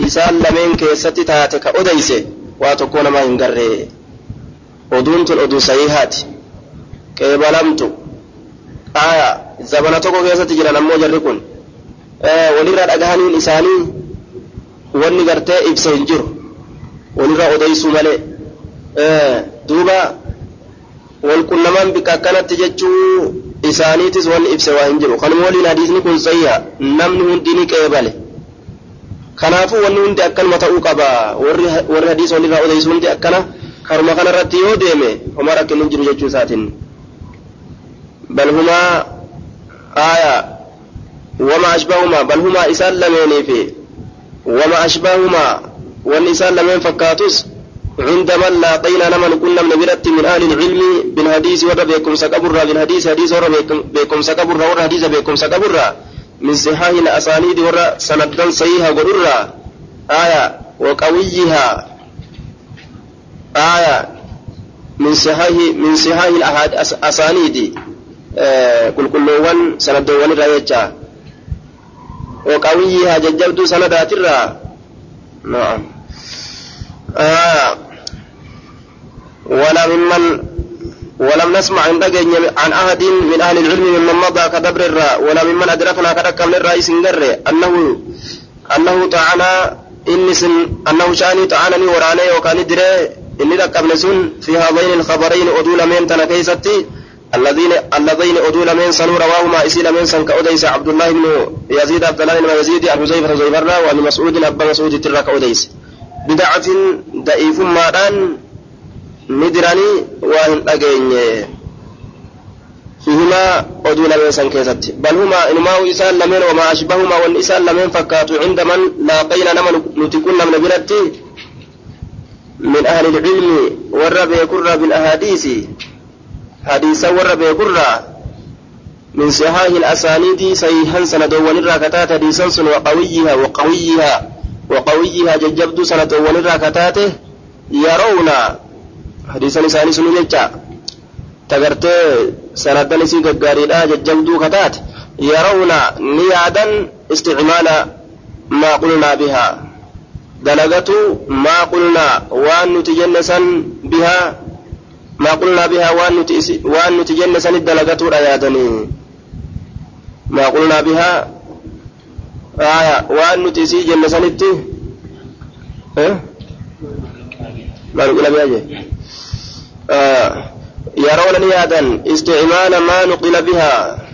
إسال لمن كيست تاتك أوديس وتكون ما ينقر أدون تل صحيحات قبلمت آية زمن tokko keessatti jiran ammoo jarri kun walirraa dhagahaniin isaanii wanni gartee ibsa hin jiru walirraa odeysuu malee duuba walqunnamaan bika akkanatti jechuu isaaniitis wanni ibse waa hin jiru kanuma waliin hadiisni kun sayya namni hundi ni qeebale kanaafuu wanni hundi akkanuma ta'uu qaba warri hadiis walirraa odeysu hundi akkana karuma kanarratti yoo deeme homaa rakkin hin jiru jechuu isaatiin بل هما آية. وما أشبههما بل هما إسان لمين في. وما أشبههما والنسان لمن فكاتوس. عند من لاقينا نمن كنا من برت من أهل العلم بالحديث ورا بكم سكبرا بالحديث حديث ورا بكم سكبرا ورا حديث بكم سكبرا من صحاح الأسانيد ورا سندا صحيحة ورا آية. وقويها. آية. من صحاح من صحاح الأسانيد qulqulloowwan sanaddoowwan irraa jecha. وقويها ججبت سندات الرا نعم آه ولا ممن ولم نسمع عن عن أحد من أهل العلم ممن مضى كدبر الرا ولا ممن أدركنا كدك من الرئيس أنه أنه تعالى إني سن أنه شاني تعالى وراني وكان دري إني لك في هذين الخبرين أدول من تنكيستي الذين الذين أدوا لمن سنوا رواهما إسي لمن سن كأوديس عبد الله بن يزيد عبد الله بن يزيد أبو زيفر زيفر وأبي مسعود أبا مسعود ترى كأوديس بدعة ضعيف ماران ندراني وأن أجين. فيهما أدوا لمن سن كيست بل هما إنما إسان لمن وما أشبههما والإسان لمن فكاتوا عند من لاقينا نمن نتكون من برتي من أهل العلم والرب يكر بالأحاديث حديثا ور بيقرا من صحاح الأسانيد صحيحا سندوان الراكتات حديثا سن وقويها وقويها وقويها ججبد سندوان الراكتات يرون حديثا لساني سن ججا تغرتي سندا نسي غغاريدا ججبدو كتات يرون نيادا استعمال ما قلنا بها دلغتو ما قلنا وان نتجنسا بها ما قلنا بها وان نتجنى سند دلغتو ريادني ما قلنا بها آية وان نتسي جنة سند ها ما نقول بها آه يرون نيادا استعمال ما نقل بها